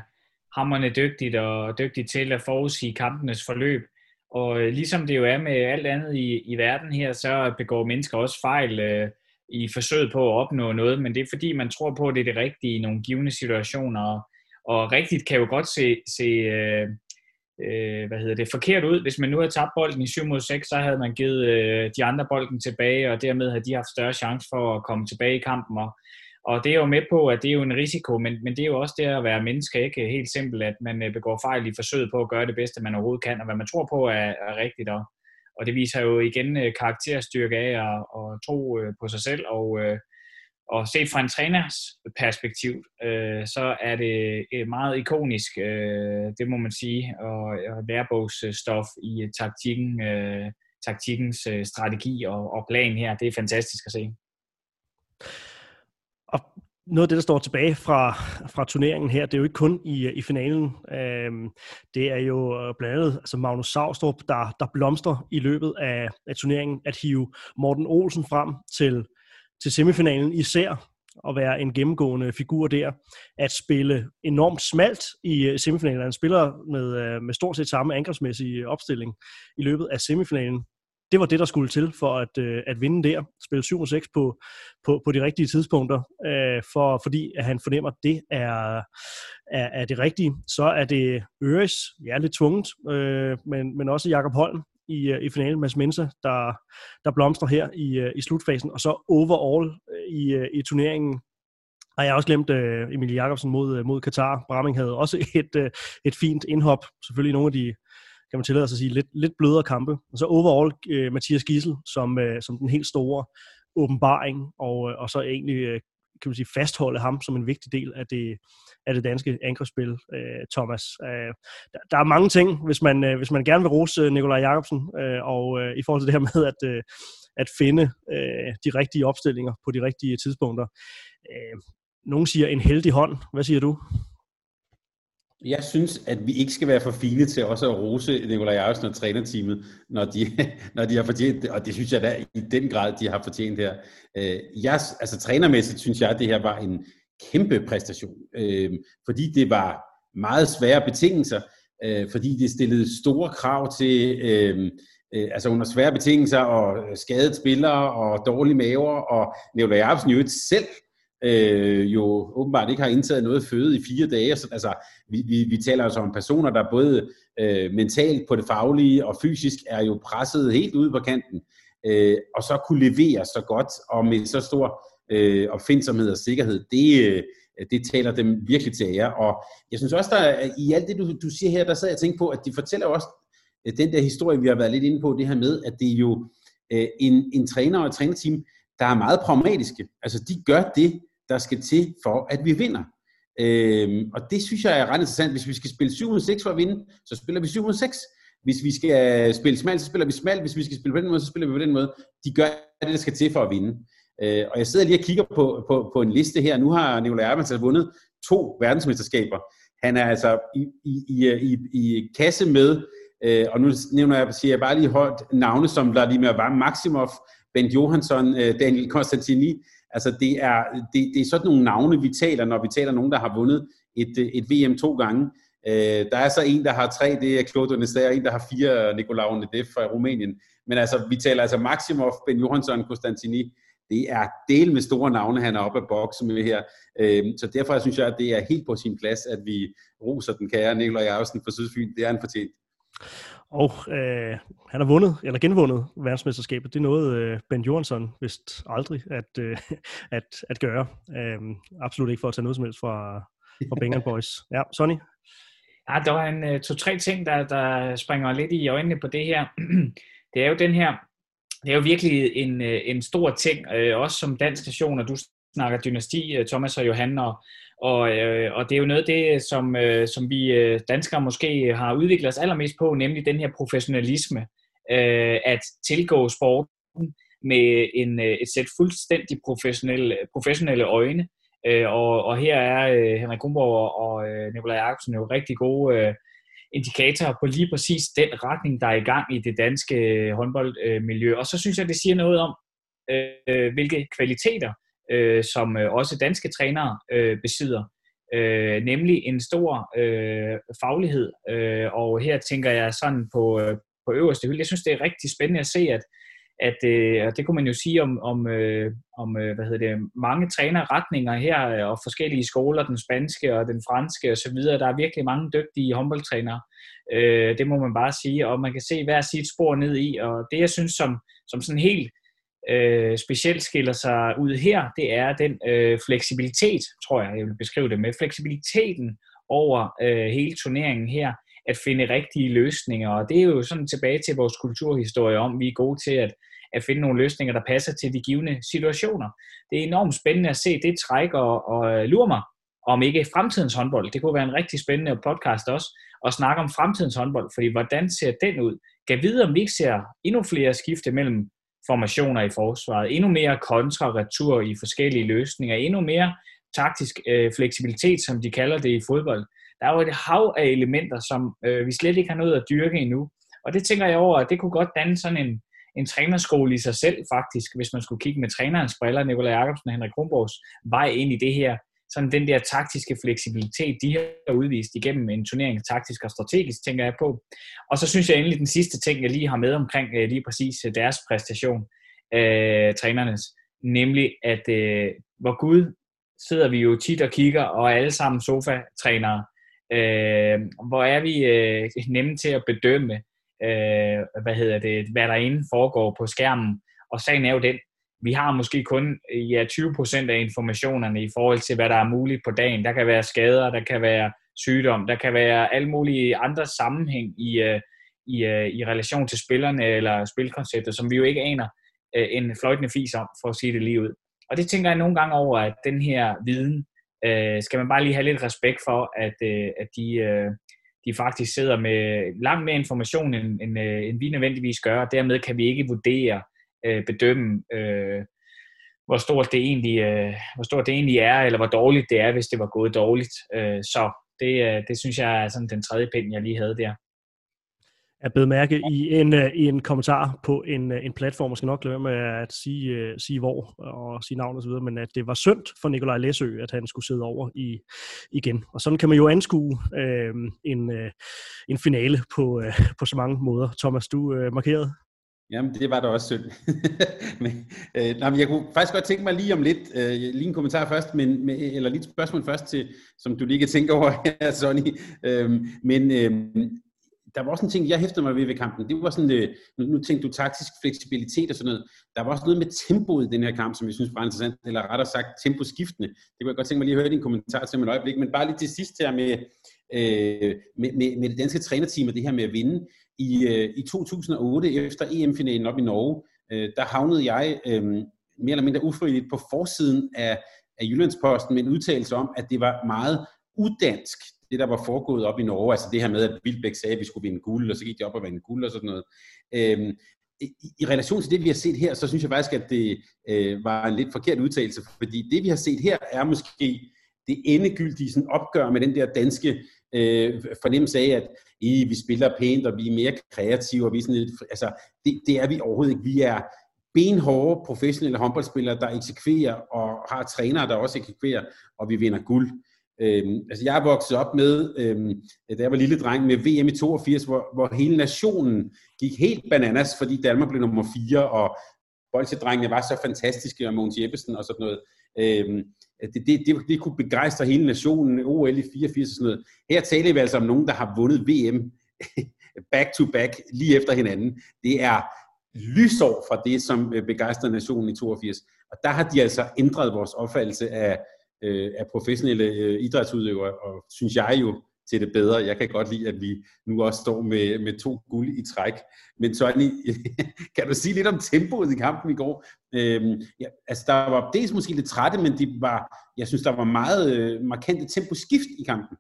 hammerne dygtig og dygtig til at forudsige kampenes forløb. Og øh, ligesom det jo er med alt andet i, i verden her, så begår mennesker også fejl øh, i forsøget på at opnå noget, men det er fordi, man tror på, at det er det rigtige i nogle givende situationer. Og og rigtigt kan jo godt se, se øh, øh, hvad hedder det, forkert ud. Hvis man nu havde tabt bolden i 7 mod 6, så havde man givet øh, de andre bolden tilbage, og dermed havde de haft større chance for at komme tilbage i kampen. Og, og det er jo med på, at det er jo en risiko, men, men det er jo også det at være menneske, ikke helt simpelt, at man øh, begår fejl i forsøget på at gøre det bedste, man overhovedet kan, og hvad man tror på er, er rigtigt. Og, og det viser jo igen øh, karakterstyrke af at, at tro øh, på sig selv, og, og set fra en træners perspektiv, øh, så er det øh, meget ikonisk, øh, det må man sige, og, og lærebogsstof i øh, taktikken, øh, taktikkens øh, strategi og, og plan her. Det er fantastisk at se. Og noget af det, der står tilbage fra, fra turneringen her, det er jo ikke kun i, i finalen. Øhm, det er jo øh, blandt andet altså Magnus Savstrup, der, der blomstrer i løbet af, af turneringen, at hive Morten Olsen frem til, til semifinalen især at være en gennemgående figur der, at spille enormt smalt i øh, semifinalen. Han spiller med, øh, med stort set samme angrebsmæssige opstilling i løbet af semifinalen det var det, der skulle til for at, øh, at vinde der. Spille 7 6 på, på, på de rigtige tidspunkter, øh, for, fordi at han fornemmer, at det er, er, er det rigtige. Så er det Øres, ja, lidt tvunget, øh, men, men også Jakob Holm i, øh, i finalen, Mads Mensa, der, der blomstrer her i, øh, i slutfasen. Og så overall øh, i, i turneringen, og jeg har også glemt uh, Emil Jakobsen mod, mod Katar. Bramming havde også et, uh, et fint indhop. Selvfølgelig nogle af de kan man tillade sig at sige, lidt, lidt blødere kampe. Og så overall øh, Mathias Gissel som, øh, som den helt store åbenbaring, og, og så egentlig øh, kan man sige, fastholde ham som en vigtig del af det, af det danske angrebsspil, øh, Thomas. Øh, der, der er mange ting, hvis man, øh, hvis man gerne vil rose øh, Nikolaj Jacobsen, øh, og øh, i forhold til det her med at, øh, at finde øh, de rigtige opstillinger på de rigtige tidspunkter. Øh, nogen siger en heldig hånd. Hvad siger du? Jeg synes, at vi ikke skal være for fine til også at rose Nikolaj Jørgensen og trænerteamet, når de, når de har fortjent det, og det synes jeg da i den grad, de har fortjent her. Øh, jeg, altså trænermæssigt synes jeg, at det her var en kæmpe præstation, øh, fordi det var meget svære betingelser, øh, fordi det stillede store krav til, altså under svære betingelser, og skadet spillere, og dårlige maver, og Nikolaj Jørgensen jo selv øh, jo åbenbart ikke har indtaget noget føde i fire dage. Så, altså, vi, vi, vi taler altså om personer, der både øh, mentalt på det faglige og fysisk er jo presset helt ude på kanten, øh, og så kunne levere så godt og med så stor øh, opfindsomhed og sikkerhed, det, øh, det taler dem virkelig til ære. Og jeg synes også, der i alt det, du, du siger her, der sad jeg og tænkte på, at de fortæller også øh, den der historie, vi har været lidt inde på, det her med, at det er jo øh, en, en træner og et trænerteam, der er meget pragmatiske. Altså, de gør det, der skal til for, at vi vinder. Øhm, og det synes jeg er ret interessant. Hvis vi skal spille 7 mod 6 for at vinde, så spiller vi 7 mod 6. Hvis vi skal spille smalt, så spiller vi smalt. Hvis vi skal spille på den måde, så spiller vi på den måde. De gør det, der skal til for at vinde. Øh, og jeg sidder lige og kigger på, på, på en liste her. Nu har Nicolai Erbens altså vundet to verdensmesterskaber. Han er altså i, i, i, i, i kasse med, øh, og nu nævner jeg, siger jeg bare lige højt navne, som Vladimir Maximov, Bent Johansson, øh, Daniel Konstantini, Altså det er, det, det er sådan nogle navne, vi taler, når vi taler nogen, der har vundet et, et VM to gange. Øh, der er så en, der har tre, det er Claude Onesta, og en, der har fire, Nicolau Nedev fra Rumænien. Men altså, vi taler altså Maximov, Ben Johansson, Konstantini. Det er del med store navne, han er oppe af boksen med her. Øh, så derfor synes jeg, at det er helt på sin plads, at vi roser den kære Nikolaj Jørgensen fra Sydfyn. Det er en fortjent. Og øh, han har vundet, eller genvundet verdensmesterskabet. Det er noget, øh, Ben Johansson vist aldrig at, øh, at, at gøre. Øh, absolut ikke for at tage noget som helst fra, fra Bengal Boys. Ja, Sonny? Ja, der var en uh, to-tre ting, der, der springer lidt i øjnene på det her. det er jo den her, det er jo virkelig en, øh, en stor ting, øh, også som dansk nation, og du snakker dynasti, øh, Thomas og Johan, og, og, øh, og det er jo noget af det, som, øh, som vi øh, danskere måske har udviklet os allermest på, nemlig den her professionalisme, øh, at tilgå sporten med en, øh, et sæt fuldstændig professionelle, professionelle øjne. Øh, og, og her er øh, Henrik Grunborg og øh, Nikolaj Jacobsen jo rigtig gode øh, indikatorer på lige præcis den retning, der er i gang i det danske øh, håndboldmiljø. Øh, og så synes jeg, det siger noget om, øh, hvilke kvaliteter øh, som øh, også danske trænere øh, besidder, øh, nemlig en stor øh, faglighed. Øh, og her tænker jeg sådan på, øh, på øverste hylde. Jeg synes, det er rigtig spændende at se, at at øh, og det kunne man jo sige om, om, øh, om øh, hvad hedder det, mange trænerretninger her, øh, og forskellige skoler, den spanske og den franske osv. Der er virkelig mange dygtige håndboldtrænere. Øh, det må man bare sige, og man kan se hver sit spor ned i, og det jeg synes som, som sådan helt øh, specielt skiller sig ud her, det er den øh, fleksibilitet, tror jeg, jeg vil beskrive det med, fleksibiliteten over øh, hele turneringen her, at finde rigtige løsninger, og det er jo sådan tilbage til vores kulturhistorie om, vi er gode til at, at finde nogle løsninger, der passer til de givende situationer. Det er enormt spændende at se det træk og, og øh, lure mig, om ikke fremtidens håndbold. Det kunne være en rigtig spændende podcast også, at snakke om fremtidens håndbold, fordi hvordan ser den ud? Kan vide, om vi ikke ser endnu flere skifte mellem formationer i forsvaret, endnu mere kontraretur i forskellige løsninger, endnu mere taktisk øh, fleksibilitet, som de kalder det i fodbold. Der er jo et hav af elementer, som øh, vi slet ikke har nået at dyrke endnu. Og det tænker jeg over, at det kunne godt danne sådan en, en trænerskole i sig selv faktisk, hvis man skulle kigge med trænerens briller, Nikolaj Jacobsen og Henrik Kronborgs vej ind i det her. Sådan den der taktiske fleksibilitet, de har udvist igennem en turnering, taktisk og strategisk, tænker jeg på. Og så synes jeg endelig den sidste ting, jeg lige har med omkring øh, lige præcis øh, deres præstation, øh, trænernes, nemlig at øh, hvor Gud sidder vi jo tit og kigger, og er alle sammen sofa-trænere. Øh, hvor er vi øh, nemme til at bedømme, øh, hvad hedder det, hvad der inde foregår på skærmen. Og sagen er jo den, vi har måske kun ja, 20% af informationerne i forhold til, hvad der er muligt på dagen. Der kan være skader, der kan være sygdom, der kan være alle mulige andre sammenhæng i, øh, i, øh, i relation til spillerne eller spilkonceptet, som vi jo ikke aner øh, en fløjtende fis om, for at sige det lige ud. Og det tænker jeg nogle gange over, at den her viden, øh, skal man bare lige have lidt respekt for, at, øh, at de, øh, de faktisk sidder med langt mere information, end, end, end vi nødvendigvis gør, og dermed kan vi ikke vurdere, øh, bedømme, øh, hvor stort det egentlig, øh, hvor stort det egentlig er, eller hvor dårligt det er, hvis det var gået dårligt. Øh, så det, øh, det synes jeg er sådan den tredje pind, jeg lige havde der. Jeg blev mærke i en, øh, i en kommentar på en, øh, en platform, jeg skal nok lade med at sige, øh, sige hvor og sige navn osv., men at det var synd for Nikolaj Læsø, at han skulle sidde over i, igen. Og sådan kan man jo anskue øh, en, en finale på, øh, på så mange måder. Thomas, du øh, markerede Jamen, det var da også synd. men, øh, nej, men jeg kunne faktisk godt tænke mig lige om lidt, øh, lige en kommentar først, men, med, eller lige et spørgsmål først til, som du lige kan tænke over her, Sonny. Øhm, men øh, der var også en ting, jeg hæftede mig ved ved kampen. Det var sådan, øh, nu, nu tænkte du taktisk fleksibilitet og sådan noget. Der var også noget med tempoet i den her kamp, som jeg synes var interessant, eller rettere sagt temposkiftende. Det kunne jeg godt tænke mig lige at høre din kommentar til om et øjeblik, men bare lige til sidst her med, øh, med, med, med det danske trænerteam og det her med at vinde. I, øh, i 2008, efter EM-finalen op i Norge, øh, der havnede jeg øh, mere eller mindre ufrivilligt på forsiden af, af Jyllandsposten med en udtalelse om, at det var meget udansk, det der var foregået op i Norge, altså det her med, at Vildbæk sagde, at vi skulle vinde guld, og så gik de op og vinde guld og sådan noget. Øh, i, I relation til det, vi har set her, så synes jeg faktisk, at det øh, var en lidt forkert udtalelse, fordi det, vi har set her, er måske det endegyldige sådan opgør med den der danske øh, fornemmelse af, at I, vi spiller pænt, og vi er mere kreative, og vi er sådan lidt, altså, det, det er vi overhovedet ikke. Vi er benhårde professionelle håndboldspillere, der eksekverer, og har trænere, der også eksekverer, og vi vinder guld. Øhm, altså jeg er vokset op med, øhm, da jeg var lille dreng, med VM i 82, hvor, hvor hele nationen gik helt bananas, fordi Danmark blev nummer 4, og bolsjedrengene var så fantastiske, og Mogens Jeppesen og sådan noget. Øhm, det, det, det, det kunne begejstre hele nationen, OL i 84 og sådan noget. Her taler vi altså om nogen, der har vundet VM back to back, lige efter hinanden. Det er lysår fra det, som øh, begejstrede nationen i 82. Og der har de altså ændret vores opfattelse af, øh, af professionelle øh, idrætsudøvere, og synes jeg jo, til det bedre. Jeg kan godt lide, at vi nu også står med, med to guld i træk. Men Tony, kan du sige lidt om tempoet i kampen i går? Øhm, ja, altså, der var dels måske lidt trætte, men de var, jeg synes, der var meget øh, markante temposkift i kampen.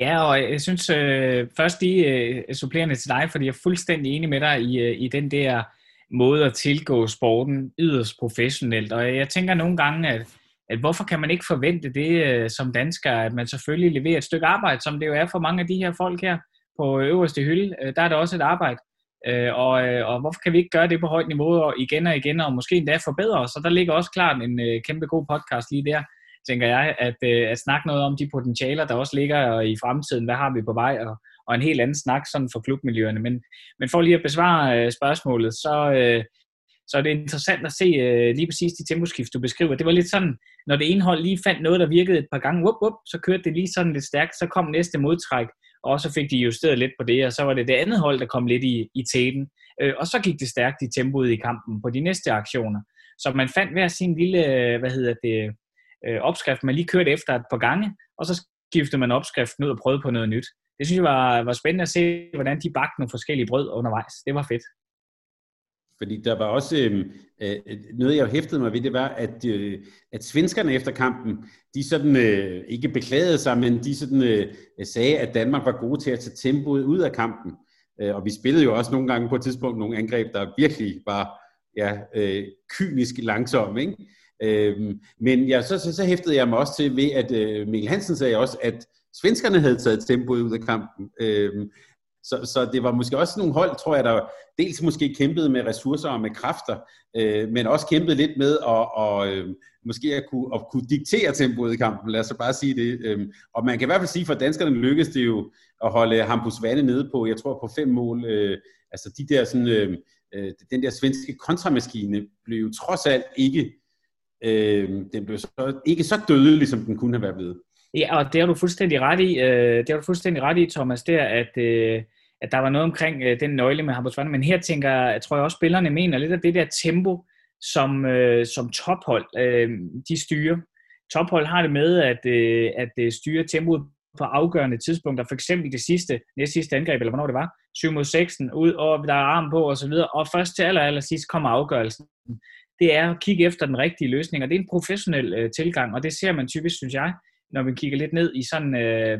Ja, og jeg synes øh, først lige øh, supplerende til dig, fordi jeg er fuldstændig enig med dig i, øh, i den der måde at tilgå sporten yderst professionelt. Og jeg tænker nogle gange, at at hvorfor kan man ikke forvente det øh, som dansker, at man selvfølgelig leverer et stykke arbejde, som det jo er for mange af de her folk her på øverste hylde. Øh, der er der også et arbejde. Øh, og, øh, og hvorfor kan vi ikke gøre det på højt niveau og igen og igen, og måske endda forbedre os? Så der ligger også klart en øh, kæmpe god podcast lige der, tænker jeg, at, øh, at snakke noget om de potentialer, der også ligger i fremtiden. Hvad har vi på vej? Og, og en helt anden snak sådan for klubmiljøerne. Men, men for lige at besvare spørgsmålet, så, så er det interessant at se øh, lige præcis de temposkift, du beskriver. Det var lidt sådan, når det ene hold lige fandt noget, der virkede et par gange, whoop, whoop, så kørte det lige sådan lidt stærkt, så kom næste modtræk, og så fik de justeret lidt på det, og så var det det andet hold, der kom lidt i, i tæten. Øh, og så gik det stærkt i tempoet i kampen på de næste aktioner. Så man fandt hver sin lille, øh, hvad hedder det, øh, opskrift, man lige kørte efter et par gange, og så skiftede man opskriften ud og prøvede på noget nyt. Det synes jeg var, var spændende at se, hvordan de bagte nogle forskellige brød undervejs. Det var fedt. Fordi der var også øhm, øh, noget, jeg hæftede mig ved, det var, at, øh, at svenskerne efter kampen, de sådan, øh, ikke beklagede sig, men de sådan, øh, sagde, at Danmark var gode til at tage tempoet ud af kampen. Øh, og vi spillede jo også nogle gange på et tidspunkt nogle angreb, der virkelig var ja, øh, kynisk langsomme. Ikke? Øh, men ja, så, så, så hæftede jeg mig også til ved, at øh, Mikkel Hansen sagde også, at svenskerne havde taget tempoet ud af kampen. Øh, så, så det var måske også nogle hold, tror jeg, der dels måske kæmpede med ressourcer og med kræfter, øh, men også kæmpede lidt med at, og, øh, måske at kunne, at kunne diktere tempoet i kampen, lad os så bare sige det. Øh, og man kan i hvert fald sige, for danskerne lykkedes det jo at holde Hampus Vande nede på, jeg tror på fem mål. Øh, altså de der sådan, øh, øh den der svenske kontramaskine blev jo trods alt ikke, øh, den blev så, ikke så dødelig, som den kunne have været blevet. Ja, og det har du fuldstændig ret i, øh, det har du fuldstændig ret i, Thomas, der, at, øh, at der var noget omkring øh, den nøgle med Hampus men her tænker jeg, tror jeg også, spillerne mener lidt af det der tempo, som, øh, som tophold, øh, de styrer. Tophold har det med at, øh, at øh, styre tempoet på afgørende tidspunkter, for eksempel det sidste, næste sidste angreb, eller hvornår det var, 7 mod 16, ud, og der er arm på, og så videre, og først til aller, aller sidst kommer afgørelsen. Det er at kigge efter den rigtige løsning, og det er en professionel øh, tilgang, og det ser man typisk, synes jeg, når vi kigger lidt ned i sådan øh,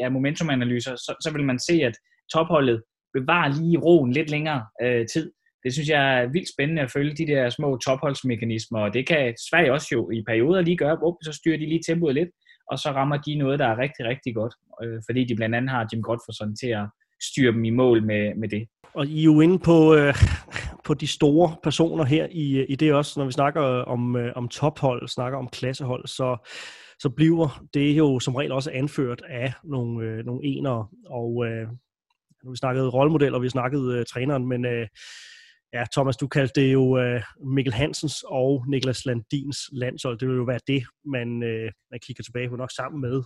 ja, momentumanalyser, så, så vil man se, at topholdet bevarer lige roen lidt længere øh, tid. Det synes jeg er vildt spændende at følge de der små topholdsmekanismer, og det kan Sverige også jo i perioder lige gøre, op, så styrer de lige tempoet lidt, og så rammer de noget, der er rigtig, rigtig godt, øh, fordi de blandt andet har Jim Godfredson til at styre dem i mål med, med det. Og I er jo inde på, øh, på de store personer her i, i det også, når vi snakker om, øh, om tophold, snakker om klassehold, så så bliver det jo som regel også anført af nogle, øh, nogle enere. Og øh, nu vi snakkede rollemodeller, vi snakkede øh, træneren, men øh, ja, Thomas, du kaldte det jo øh, Mikkel Hansens og Niklas Landins landshold. Det vil jo være det, man, øh, man kigger tilbage på nok sammen med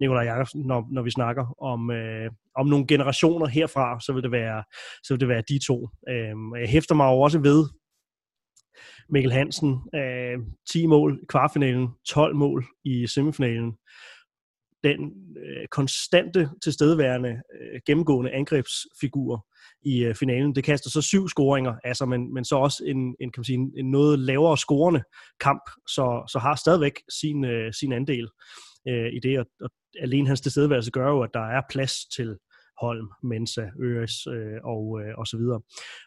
Nikolaj Jacobsen, når, når vi snakker om, øh, om nogle generationer herfra, så vil det være, så vil det være de to. Øh, jeg hæfter mig jo også ved, Mikkel Hansen, øh, 10 mål i kvartfinalen, 12 mål i semifinalen. Den øh, konstante tilstedeværende, øh, gennemgående angrebsfigur i øh, finalen. Det kaster så syv scoringer, altså, men, men så også en, en, kan man sige, en, noget lavere scorende kamp, så, så har stadigvæk sin, øh, sin andel øh, i det, og, og alene hans tilstedeværelse gør jo, at der er plads til Holm, Mensa, Øres øh, og, øh, og så videre.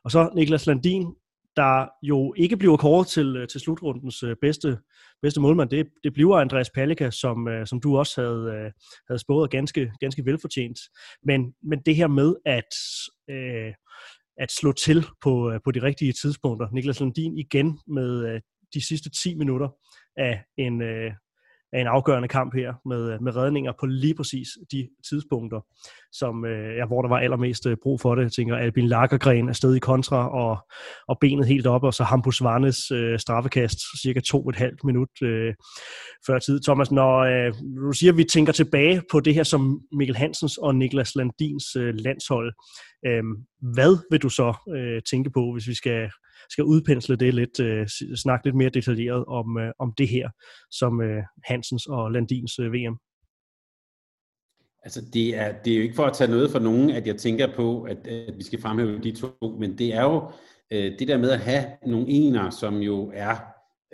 Og så Niklas Landin, der jo ikke bliver kåret til, øh, til slutrundens øh, bedste, bedste målmand, det, det bliver Andreas Palika, som, øh, som du også havde, havde spået ganske, ganske velfortjent. Men, men det her med at, øh, at slå til på, på de rigtige tidspunkter. Niklas Lundin igen med de sidste 10 minutter af en, af en afgørende kamp her med, øh, med redninger på lige præcis de tidspunkter, som, øh, ja, hvor der var allermest øh, brug for det. Jeg tænker, Albin Lagergren er sted i kontra, og, og benet helt op, og så Hampus Varnes øh, straffekast cirka to et halvt minut øh, før tid. Thomas, når øh, du siger, at vi tænker tilbage på det her som Mikkel Hansens og Niklas Landins øh, landshold, øh, hvad vil du så øh, tænke på, hvis vi skal skal udpensle det lidt, øh, snakke lidt mere detaljeret om, øh, om det her, som øh, Hansens og Landins øh, VM. Altså det er, det er jo ikke for at tage noget fra nogen, at jeg tænker på, at, at vi skal fremhæve de to, men det er jo øh, det der med at have nogle ener, som jo er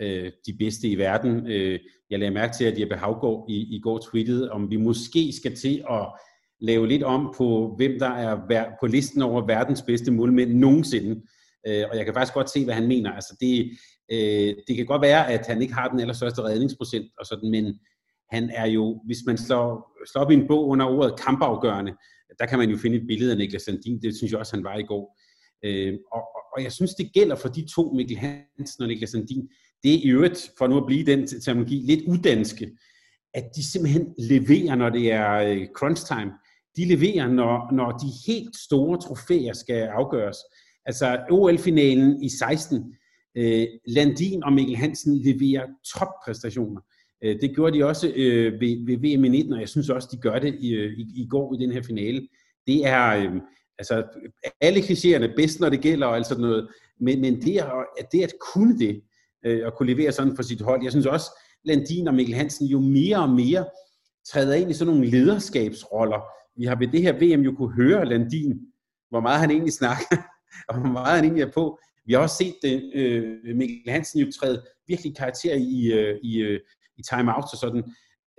øh, de bedste i verden. Øh, jeg lagde mærke til, at Jeppe Havgård i, i går tweetede, om vi måske skal til at lave lidt om på, hvem der er på listen over verdens bedste målmænd nogensinde. Øh, og jeg kan faktisk godt se, hvad han mener. Altså det, øh, det kan godt være, at han ikke har den allerstørste redningsprocent, og sådan, men han er jo, hvis man slår, slår op i en bog under ordet kampafgørende, der kan man jo finde et billede af Niklas Sandin, det synes jeg også, han var i går. Øh, og, og jeg synes, det gælder for de to, Mikkel Hansen og Niklas Sandin, det er i øvrigt, for nu at blive den terminologi, lidt udanske, at de simpelthen leverer, når det er øh, crunch time. De leverer, når, når de helt store trofæer skal afgøres. Altså OL-finalen i 16, øh, Landin og Mikkel Hansen leverer toppræstationer. Øh, det gjorde de også øh, ved, ved VM i 19, og jeg synes også, de gør det i, øh, i, i går i den her finale. Det er øh, altså alle klichéerne bedst, når det gælder og alt sådan noget, men, men det, er, det at kunne det, øh, at kunne levere sådan for sit hold, jeg synes også, Landin og Mikkel Hansen jo mere og mere træder ind i sådan nogle lederskabsroller. Vi har ved det her VM jo kunne høre Landin, hvor meget han egentlig snakker, og hvor meget han egentlig er på. Vi har også set det, øh, Mikkel Hansen jo træde virkelig karakter i, øh, i, øh, i time-out og sådan.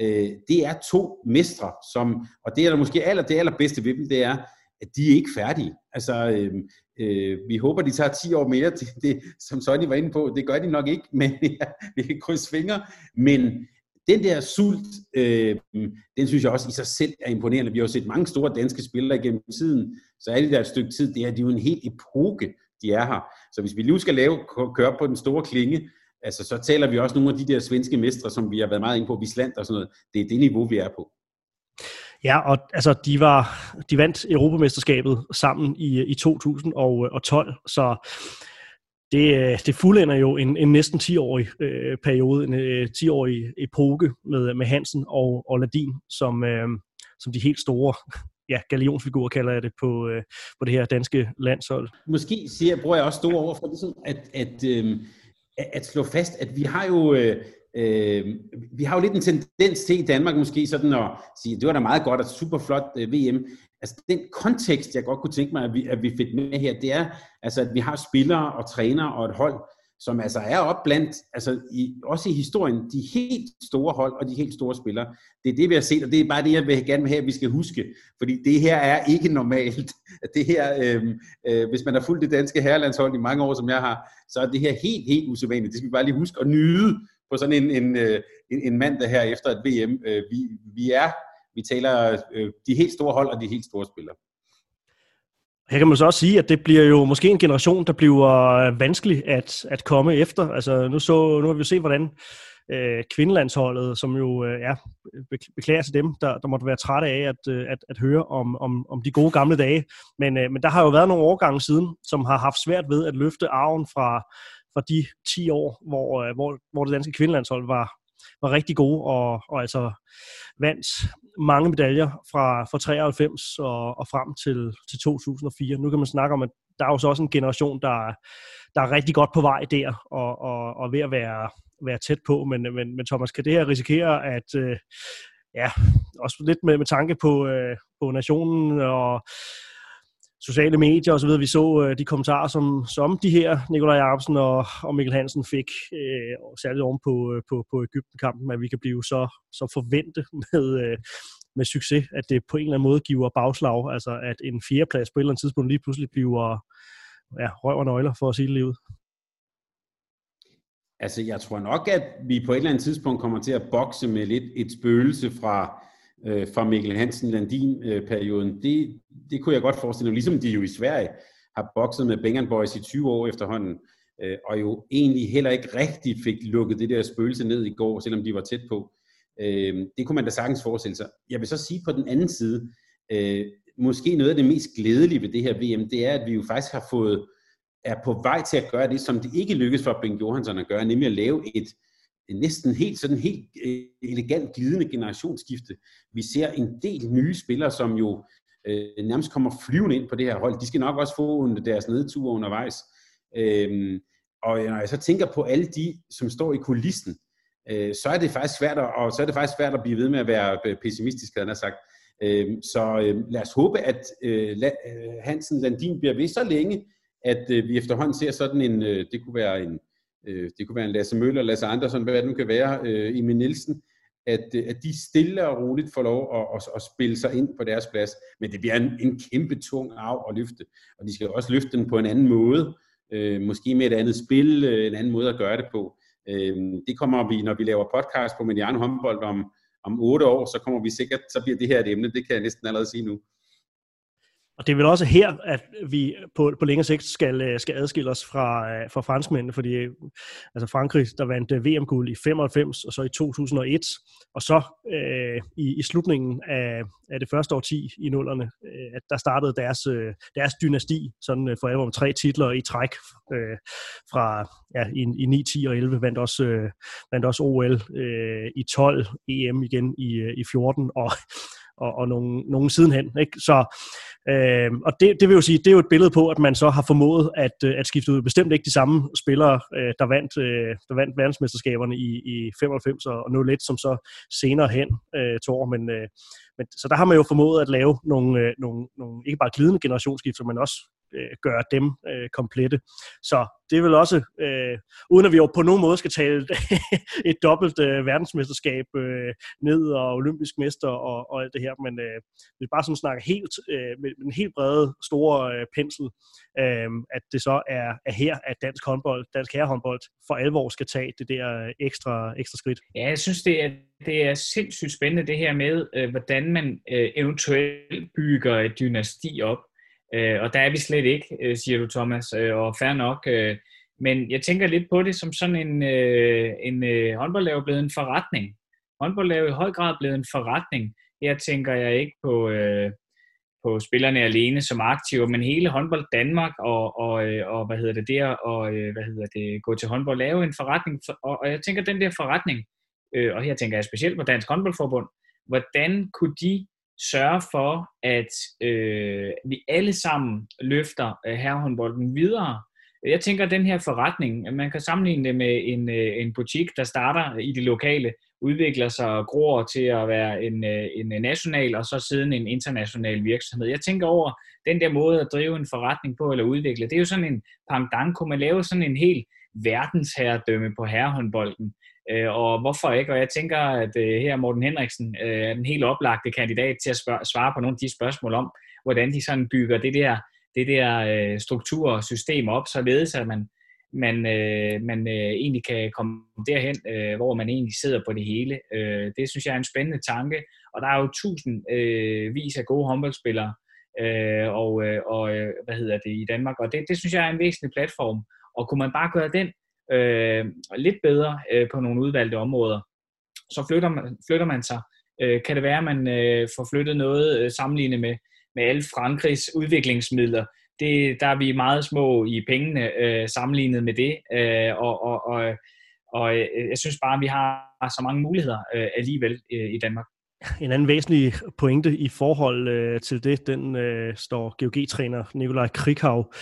Øh, det er to mestre, som, og det er der måske aller, det allerbedste ved dem, det er, at de er ikke færdige. Altså, øh, øh, vi håber, de tager 10 år mere, det, det, som Sonny var inde på. Det gør de nok ikke, men ja, vi kan krydse fingre. Men den der sult, øh, den synes jeg også i sig selv er imponerende. Vi har jo set mange store danske spillere gennem tiden, så er det der et stykke tid, det er, de er jo en helt epoke, de er her. Så hvis vi nu skal lave, køre på den store klinge, altså så taler vi også nogle af de der svenske mestre, som vi har været meget inde på, Visland og sådan noget. Det er det niveau, vi er på. Ja, og altså, de, var, de vandt Europamesterskabet sammen i, i 2012, øh, så det, øh, det fuldender jo en, en næsten 10-årig øh, periode, en øh, 10-årig epoke med, med Hansen og, og Ladin som, øh, som de helt store ja, galionsfigurer, kalder jeg det, på, øh, på det her danske landshold. Måske siger, bruger jeg også store ord for det, at, at, øh, at slå fast, at vi har jo... Øh, Øh, vi har jo lidt en tendens til i Danmark måske sådan at sige, det var da meget godt, og super flot øh, VM. Altså den kontekst, jeg godt kunne tænke mig, at vi, at vi fik med her, det er, altså, at vi har spillere og trænere og et hold, som altså er op blandt, altså i, også i historien, de helt store hold og de helt store spillere. Det er det, vi har set, og det er bare det, jeg vil gerne vil have, at vi skal huske. Fordi det her er ikke normalt. Det her, øh, øh, hvis man har fulgt det danske herrelandshold i mange år, som jeg har, så er det her helt, helt usædvanligt. Det skal vi bare lige huske at nyde på sådan en, en, øh, en, en mandag her efter et VM. Øh, vi, vi er, vi taler øh, de helt store hold og de helt store spillere. Her kan man så også sige, at det bliver jo måske en generation, der bliver øh, vanskelig at, at komme efter. Altså nu, så, nu har vi jo set, hvordan øh, kvindelandsholdet, som jo øh, ja, beklager til dem, der, der måtte være trætte af at, øh, at, at høre om, om, om de gode gamle dage. Men, øh, men der har jo været nogle årgange siden, som har haft svært ved at løfte arven fra, fra de 10 år, hvor, øh, hvor, hvor det danske kvindelandshold var, var rigtig gode og, og altså vandt mange medaljer fra, fra 93 og, og frem til, til 2004. Nu kan man snakke om, at der er jo så også en generation, der, der er rigtig godt på vej der og, og, og ved at være, være tæt på. Men, men, men Thomas, kan det her risikere, at øh, ja, også lidt med, med tanke på, øh, på nationen og sociale medier osv. Vi så øh, de kommentarer, som, som de her Nikolaj Jacobsen og, og Mikkel Hansen fik, øh, særligt oven på, øh, på, på Ægypten-kampen, at vi kan blive så, så forventet med, øh, med succes, at det på en eller anden måde giver bagslag, altså at en fjerdeplads på et eller andet tidspunkt lige pludselig bliver ja, røv og nøgler, for at sige det lige ud. Altså, jeg tror nok, at vi på et eller andet tidspunkt kommer til at bokse med lidt et spøgelse fra, øh, fra Mikkel Hansen Landin-perioden. Det, det kunne jeg godt forestille mig, ligesom de jo i Sverige har bokset med Bengan Boys i 20 år efterhånden, øh, og jo egentlig heller ikke rigtig fik lukket det der spøgelse ned i går, selvom de var tæt på. Øh, det kunne man da sagtens forestille sig. Jeg vil så sige på den anden side, øh, måske noget af det mest glædelige ved det her VM, det er, at vi jo faktisk har fået, er på vej til at gøre det, som det ikke lykkedes for Bengt Johansson at gøre, nemlig at lave et, næsten helt sådan helt øh, elegant glidende generationsskifte. Vi ser en del nye spillere, som jo øh, nærmest kommer flyvende ind på det her hold. De skal nok også få deres nedture undervejs. Øhm, og når jeg så tænker på alle de, som står i kulissen, øh, så er det faktisk svært at, og så er det faktisk svært at blive ved med at være øh, pessimistisk, havde han sagt. Øhm, så øh, lad os håbe, at øh, øh, Hansen Landin bliver ved så længe, at øh, vi efterhånden ser sådan en, øh, det kunne være en, øh, det kunne være en Lasse Møller, Lasse Andersen, hvad det nu kan være, øh, Emil Nielsen, at, øh, at de stille og roligt får lov at, at, at spille sig ind på deres plads. Men det bliver en, en kæmpe tung arv at løfte, og de skal også løfte den på en anden måde, øh, måske med et andet spil, øh, en anden måde at gøre det på. Øh, det kommer vi, når vi laver podcast på Mediano håndbold om, om otte år, så kommer vi sikkert, så bliver det her et emne, det kan jeg næsten allerede sige nu. Og det er vel også her, at vi på, på længere sigt skal, øh, skal adskille os fra, øh, fra franskmændene, fordi øh, altså Frankrig, der vandt VM-guld i 95 og så i 2001, og så øh, i, i slutningen af, af det første årti i nullerne, øh, at der startede deres, øh, deres dynasti, sådan for alvor med tre titler i træk øh, fra ja, i, i 9, 10 og 11, vandt også, øh, vandt også OL øh, i 12, EM igen i, i 14, og og, og nogen, nogen sidenhen. Ikke? Så, øh, og det, det vil jo sige, det er jo et billede på, at man så har formået at, øh, at skifte ud bestemt ikke de samme spillere, øh, der, vandt, øh, der vandt verdensmesterskaberne i, i 95 og 01, som så senere hen øh, tog men, øh, men så der har man jo formået at lave nogle, øh, nogle, nogle ikke bare glidende generationsskifter, men også øh, gøre dem øh, komplette. Så det er vel også, øh, uden at vi jo på nogen måde skal tale et dobbelt øh, verdensmesterskab øh, ned og olympisk mester og, og alt det her, men øh, vi bare sådan snakker helt øh, med en helt brede, store øh, pensel, øh, at det så er, er her, at dansk håndbold, dansk herrehåndbold for alvor skal tage det der øh, ekstra, ekstra skridt. Ja, jeg synes, det er, det er sindssygt spændende det her med, øh, hvordan man øh, eventuelt bygger et dynasti op. Øh, og der er vi slet ikke, øh, siger du Thomas, øh, og fair nok. Øh, men jeg tænker lidt på det som sådan en, øh, en øh, håndboldlave blevet en forretning. Håndboldlave i høj grad blevet en forretning. Her tænker jeg ikke på, øh, på spillerne alene som aktive, men hele håndbold Danmark og, og, øh, og hvad hedder det der, og øh, hvad hedder det, gå til håndbold, lave en forretning. Og, og jeg tænker, den der forretning, øh, og her tænker jeg specielt på Dansk Håndboldforbund, hvordan kunne de sørge for, at øh, vi alle sammen løfter øh, herrehåndbolden videre. Jeg tænker, at den her forretning, man kan sammenligne det med en, øh, en butik, der starter i det lokale, udvikler sig og gror til at være en, øh, en øh, national og så siden en international virksomhed. Jeg tænker over den der måde at drive en forretning på eller udvikle. Det er jo sådan en pangdang. Kunne man lave sådan en helt verdensherredømme på herrehåndbolden? Øh, og hvorfor ikke? Og jeg tænker, at øh, her Morten Henriksen øh, er den helt oplagte kandidat til at spørge, svare på nogle af de spørgsmål om, hvordan de sådan bygger det der, det der øh, struktur og system op, således at man, man, øh, man øh, egentlig kan komme derhen, øh, hvor man egentlig sidder på det hele. Øh, det synes jeg er en spændende tanke, og der er jo tusindvis øh, vis af gode håndboldspillere, øh, og, øh, og øh, hvad hedder det i Danmark, og det, det synes jeg er en væsentlig platform, og kunne man bare gøre den øh, lidt bedre øh, på nogle udvalgte områder, så flytter man, flytter man sig. Øh, kan det være, at man øh, får flyttet noget øh, sammenlignet med, med alle Frankrigs udviklingsmidler? Det, der er vi meget små i pengene øh, sammenlignet med det, øh, og, og, og, og øh, jeg synes bare, at vi har så mange muligheder øh, alligevel øh, i Danmark. En anden væsentlig pointe i forhold øh, til det, den øh, står GOG-træner Nikolaj Krikhav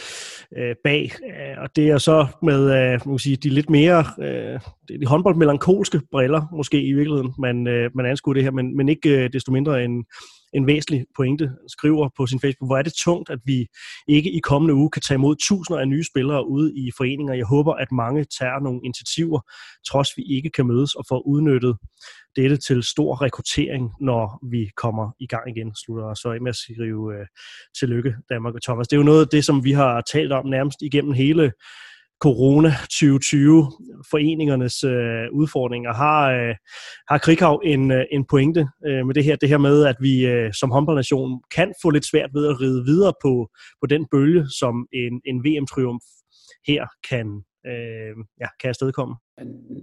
øh, bag, øh, og det er så med øh, man sige, de lidt mere øh, de håndboldmelankolske briller, måske i virkeligheden, man, øh, man anskuer det her, men, men ikke øh, desto mindre en, en væsentlig pointe, skriver på sin Facebook, hvor er det tungt, at vi ikke i kommende uge kan tage imod tusinder af nye spillere ude i foreninger. Jeg håber, at mange tager nogle initiativer, trods vi ikke kan mødes og få udnyttet dette til stor rekruttering, når vi kommer i gang igen, slutter så af med at skrive øh, tillykke, Danmark og Thomas. Det er jo noget af det, som vi har talt om nærmest igennem hele corona 2020 foreningernes øh, udfordringer. Har, øh, har Krighav en, øh, en pointe øh, med det her, det her med, at vi øh, som håndboldnation kan få lidt svært ved at ride videre på, på den bølge, som en, en VM-triumf her kan, øh, ja, kan afstedkomme?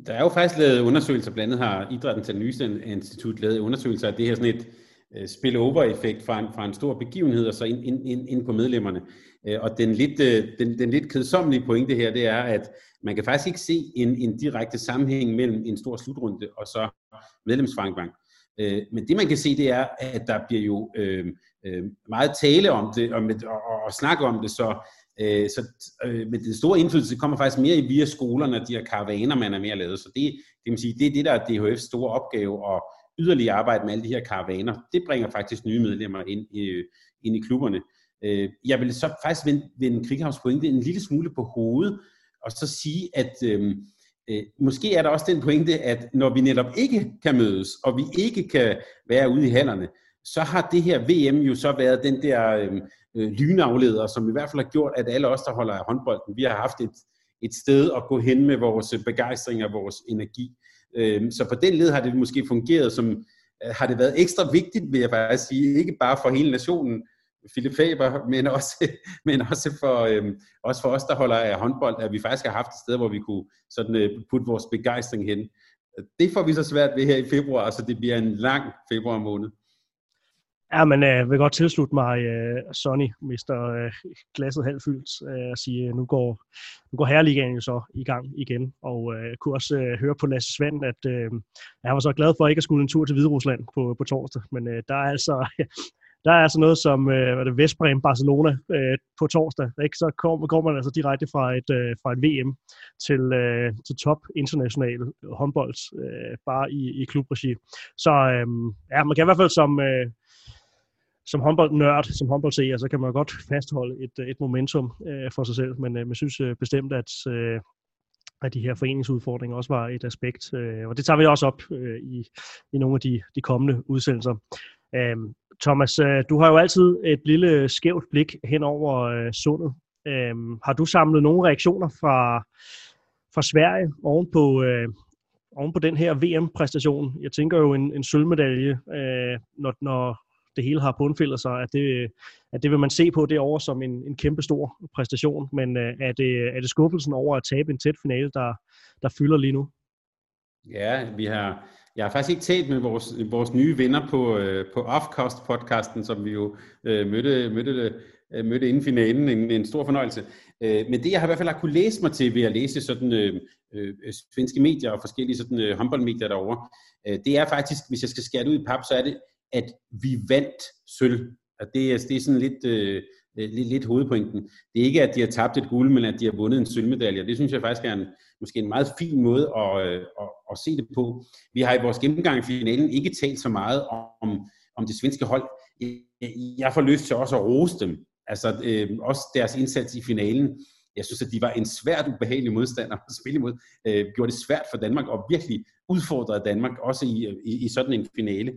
Der er jo faktisk lavet undersøgelser, blandt andet har Idrættens Analyseinstitut lavet undersøgelser af det her sådan et Øh, spillover-effekt fra en, fra en stor begivenhed og så ind, ind, ind, ind på medlemmerne. Øh, og den lidt, øh, den, den lidt kedsommelige pointe her, det er, at man kan faktisk ikke se en, en direkte sammenhæng mellem en stor slutrunde og så medlemsfremgang. Men det man kan se, det er, at der bliver jo uh, meget tale om det og, med, og, og, og snakke om det, så Øh, så, øh, men den store indflydelse kommer faktisk mere via skolerne og de her karavaner, man er med at lave. Så det, det, man sige, det er det, der er DHF's store opgave, at yderligere arbejde med alle de her karavaner. Det bringer faktisk nye medlemmer ind i, ind i klubberne. Øh, jeg vil så faktisk vende, vende Krighavns pointe en lille smule på hovedet, og så sige, at øh, øh, måske er der også den pointe, at når vi netop ikke kan mødes, og vi ikke kan være ude i hallerne, så har det her VM jo så været den der øh, øh, lynafleder, som i hvert fald har gjort, at alle os, der holder af håndbolden, vi har haft et, et sted at gå hen med vores begejstring og vores energi. Øh, så på den led har det måske fungeret som, øh, har det været ekstra vigtigt, vil jeg faktisk sige, ikke bare for hele nationen, Philip Faber, men også, men også, for, øhm, også for os, der holder af håndbold, at vi faktisk har haft et sted, hvor vi kunne sådan, øh, putte vores begejstring hen. Det får vi så svært ved her i februar, så det bliver en lang februar måned. Ja, men øh, jeg øh, vil godt tilslutte mig øh, Sonny, mister øh, glasset halvfyldt, øh, og sige, øh, nu går, nu går herreligaen jo så i gang igen, og øh, kunne også øh, høre på Lasse Svend, at øh, han var så glad for ikke at skulle en tur til Hviderusland på, på torsdag, men øh, der er altså der er altså noget som uh, det Vestbrem Barcelona øh, på torsdag, ikke? så kommer, kommer man altså direkte fra et, øh, fra et VM til, øh, til top international håndbold, øh, bare i, i klubregi. Så øh, ja, man kan i hvert fald som, øh, som håndboldnørd, som håndboldseer, så kan man godt fastholde et, øh, et momentum øh, for sig selv, men øh, jeg synes øh, bestemt, at, øh, at de her foreningsudfordringer også var et aspekt, øh, og det tager vi også op øh, i, i nogle af de, de kommende udsendelser. Øh, Thomas, øh, du har jo altid et lille skævt blik hen over øh, sundet. Øh, har du samlet nogle reaktioner fra, fra Sverige oven på, øh, oven på den her VM-præstation? Jeg tænker jo en, en sølvmedalje, øh, når, når det hele har bundfældet sig, at det, at det vil man se på det over som en, en kæmpe stor præstation. Men øh, er, det, er det skuffelsen over at tabe en tæt finale, der, der fylder lige nu? Ja, vi har, jeg har faktisk ikke talt med vores, vores nye venner på, øh, på Offcost-podcasten, som vi jo øh, mødte, mødte, øh, mødte inden finalen. En, en stor fornøjelse. Øh, men det, jeg har i hvert fald har kunne læse mig til ved at læse sådan øh, øh, svenske medier og forskellige sådan øh, håndboldmedier derovre, øh, det er faktisk, hvis jeg skal skære det ud i pap, så er det, at vi vandt sølv. Og det, er, det er sådan lidt, øh, øh, lidt, lidt hovedpointen. Det er ikke, at de har tabt et guld, men at de har vundet en sølvmedalje. Det synes jeg faktisk er en, måske en meget fin måde at, øh, at, at se det på. Vi har i vores gennemgang i finalen ikke talt så meget om, om det svenske hold. Jeg får lyst til også at rose dem. Altså øh, også deres indsats i finalen. Jeg synes, at de var en svært ubehagelig modstander at spille imod. Øh, gjorde det svært for Danmark og virkelig udfordrede Danmark også i, i, i sådan en finale.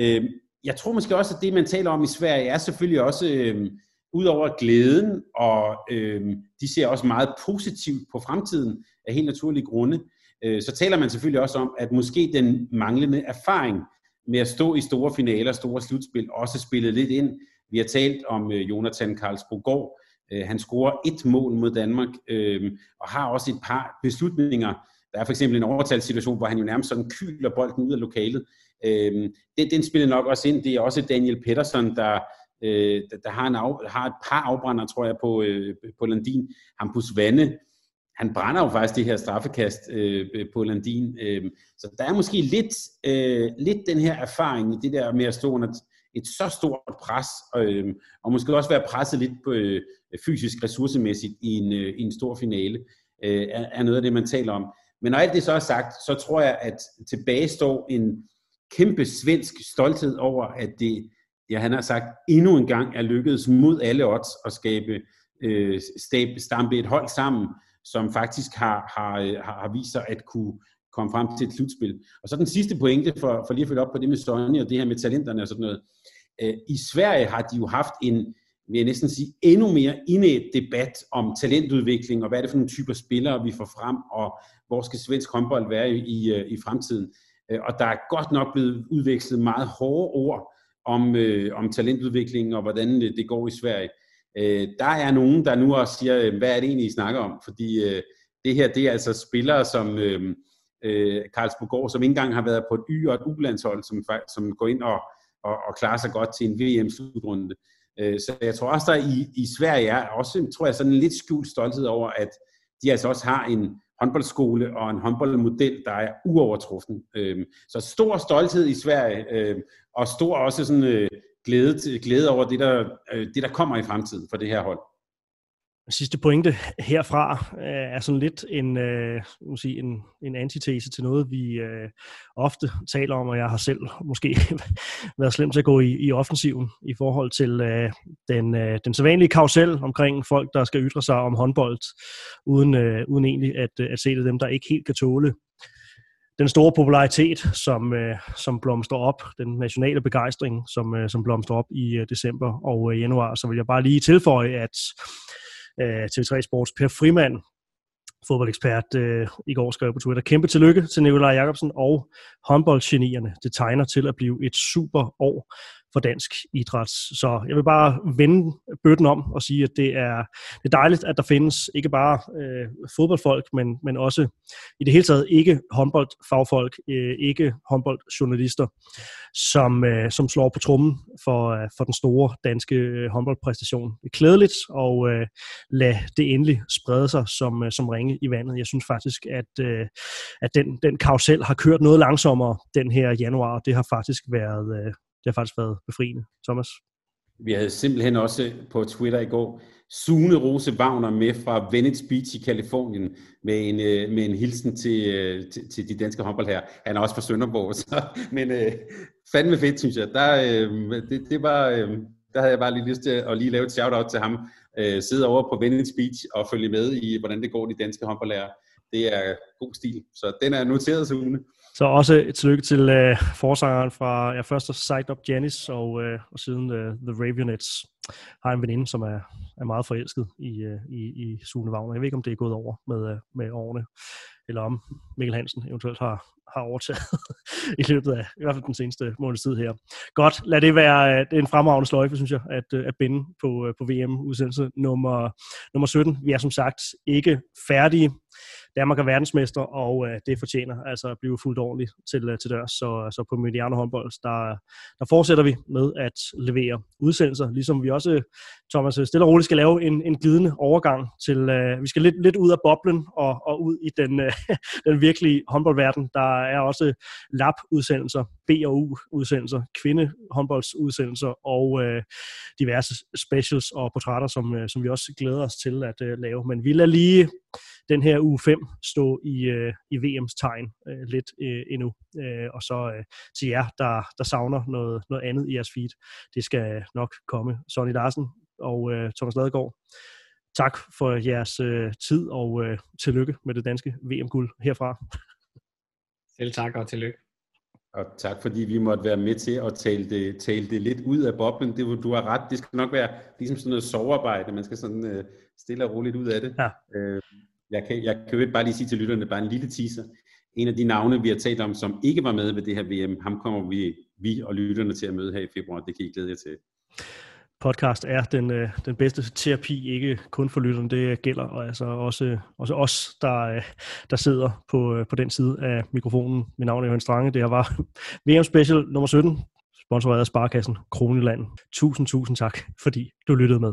Øh, jeg tror måske også, at det, man taler om i Sverige, er selvfølgelig også, øh, ud over glæden, og øh, de ser også meget positivt på fremtiden af helt naturlige grunde, øh, så taler man selvfølgelig også om, at måske den manglende erfaring med at stå i store finaler, store slutspil, også spillet lidt ind. Vi har talt om øh, Jonathan Karlsbogård. Øh, han scorer et mål mod Danmark, øh, og har også et par beslutninger. Der er for eksempel en overtalssituation, hvor han jo nærmest sådan kyler bolden ud af lokalet, Øh, det, den spiller nok også ind. Det er også Daniel Pettersson, der, øh, der har, en af, har et par afbrænder, tror jeg, på, øh, på Landin. Hampus Vande, han brænder jo faktisk det her straffekast øh, på Landin. Øh, så der er måske lidt, øh, lidt den her erfaring i det der med at stå under et så stort pres, øh, og måske også være presset lidt på, øh, fysisk ressourcemæssigt i en, øh, i en stor finale, øh, er, er noget af det, man taler om. Men når alt det så er sagt, så tror jeg, at tilbage står en, kæmpe svensk stolthed over, at det, ja, han har sagt, endnu en gang er lykkedes mod alle odds at skabe, øh, stab, stampe et hold sammen, som faktisk har, har, øh, har, har vist sig at kunne komme frem til et slutspil. Og så den sidste pointe, for, for lige at følge op på det med Sonny og det her med talenterne og sådan noget. Øh, I Sverige har de jo haft en, vil jeg næsten sige, endnu mere indæt debat om talentudvikling, og hvad er det for nogle typer spillere, vi får frem, og hvor skal svensk håndbold være i, i, i fremtiden. Øh, og der er godt nok blevet udvekslet meget hårde ord om, øh, om talentudviklingen og hvordan øh, det, går i Sverige. Øh, der er nogen, der nu også siger, øh, hvad er det egentlig, I snakker om? Fordi øh, det her, det er altså spillere som øh, øh, som ikke engang har været på et Y- og et U-landshold, som, som går ind og, og, og klarer sig godt til en VM-slutrunde. Øh, så jeg tror også, der i, i Sverige er også, tror jeg, sådan en lidt skjult stolthed over, at de altså også har en, håndboldskole og en håndboldmodel, der er uovertruffen. Øh, så stor stolthed i Sverige, øh, og stor også sådan øh, glæde, glæde over det der, øh, det, der kommer i fremtiden for det her hold. Sidste pointe herfra øh, er sådan lidt en, øh, sige, en, en antitese til noget, vi øh, ofte taler om, og jeg har selv måske været slem til at gå i, i offensiven i forhold til øh, den, øh, den sædvanlige karusel omkring folk, der skal ytre sig om håndbold, uden, øh, uden egentlig at, øh, at se det dem, der ikke helt kan tåle den store popularitet, som, øh, som blomstrer op, den nationale begejstring, som, øh, som blomstrer op i øh, december og øh, januar, så vil jeg bare lige tilføje, at øh, TV3 Sports Per Frimand, fodboldekspert, øh, i går skrev på Twitter, kæmpe tillykke til Nikolaj Jakobsen og håndboldgenierne. Det tegner til at blive et super år for dansk idræt. Så jeg vil bare vende bøtten om og sige, at det er, det er dejligt, at der findes ikke bare øh, fodboldfolk, men, men også i det hele taget ikke håndboldfagfolk, øh, ikke håndboldjournalister, som, øh, som slår på trummen for, øh, for den store danske øh, håndboldpræstation. Det er klædeligt, og øh, lad det endelig sprede sig som, øh, som ringe i vandet. Jeg synes faktisk, at, øh, at den, den karusel har kørt noget langsommere den her januar. Det har faktisk været, øh, har faktisk været befriende. Thomas? vi havde simpelthen også på Twitter i går Sune Rose Wagner med fra Venice Beach i Kalifornien med en, øh, med en hilsen til, øh, til, til de danske håndboldherrer. Han er også fra Sønderborg, så, men øh, fandme fedt, synes jeg. Der, øh, det, det var, øh, der havde jeg bare lige lyst til at lige lave et shout-out til ham. Øh, sidde over på Venice Beach og følge med i, hvordan det går de danske håndboldlærer. Det er god stil. Så den er noteret, Sune. Så også et tillykke til øh, forsangeren fra ja, først Sight Up Janis og, øh, og siden øh, The Ravionettes. Har en veninde, som er, er meget forelsket i, øh, i, i Sune Wagner. Jeg ved ikke, om det er gået over med, øh, med årene, eller om Mikkel Hansen eventuelt har, har overtaget i løbet af i hvert fald den seneste måneds tid her. Godt, lad det være øh, det er en fremragende sløjfe, synes jeg, at, øh, at binde på, øh, på VM-udsendelse nummer, nummer 17. Vi er som sagt ikke færdige. Danmark er verdensmester, og øh, det fortjener altså at blive fuldt ordentligt til, øh, til dørs. Så, øh, så på Mediano håndbold, der, der fortsætter vi med at levere udsendelser, ligesom vi også, Thomas, stille og roligt skal lave en, en glidende overgang til, øh, vi skal lidt, lidt ud af boblen og, og ud i den, øh, den virkelige håndboldverden. Der er også lab-udsendelser, B- og U-udsendelser, kvindehåndboldsudsendelser og øh, diverse specials og portrætter, som, øh, som vi også glæder os til at øh, lave. Men vi lader lige den her uge 5 stå i, øh, i VM's tegn øh, lidt øh, endnu. Øh, og så øh, til jer, der, der savner noget, noget andet i jeres feed, det skal nok komme. Sonny Larsen og øh, Thomas Ladegaard, tak for jeres øh, tid, og øh, tillykke med det danske VM-guld herfra. Selv tak og tillykke. Og tak fordi vi måtte være med til at tale det, tale det lidt ud af boblen. Det, du har ret, det skal nok være ligesom sådan noget sovearbejde. Man skal sådan øh, stille og roligt ud af det. Ja. Øh, jeg kan, jeg kan jo bare lige sige til lytterne, bare en lille teaser. En af de navne, vi har talt om, som ikke var med ved det her VM, ham kommer vi, vi og lytterne til at møde her i februar. Det kan I glæde jer til. Podcast er den, øh, den bedste terapi, ikke kun for lytterne, det gælder og altså også, også os, der, øh, der sidder på, øh, på den side af mikrofonen. Mit navn er Johan Strange, det her var VM Special nummer 17, sponsoreret af Sparkassen Kroneland. Tusind, tusind tak, fordi du lyttede med.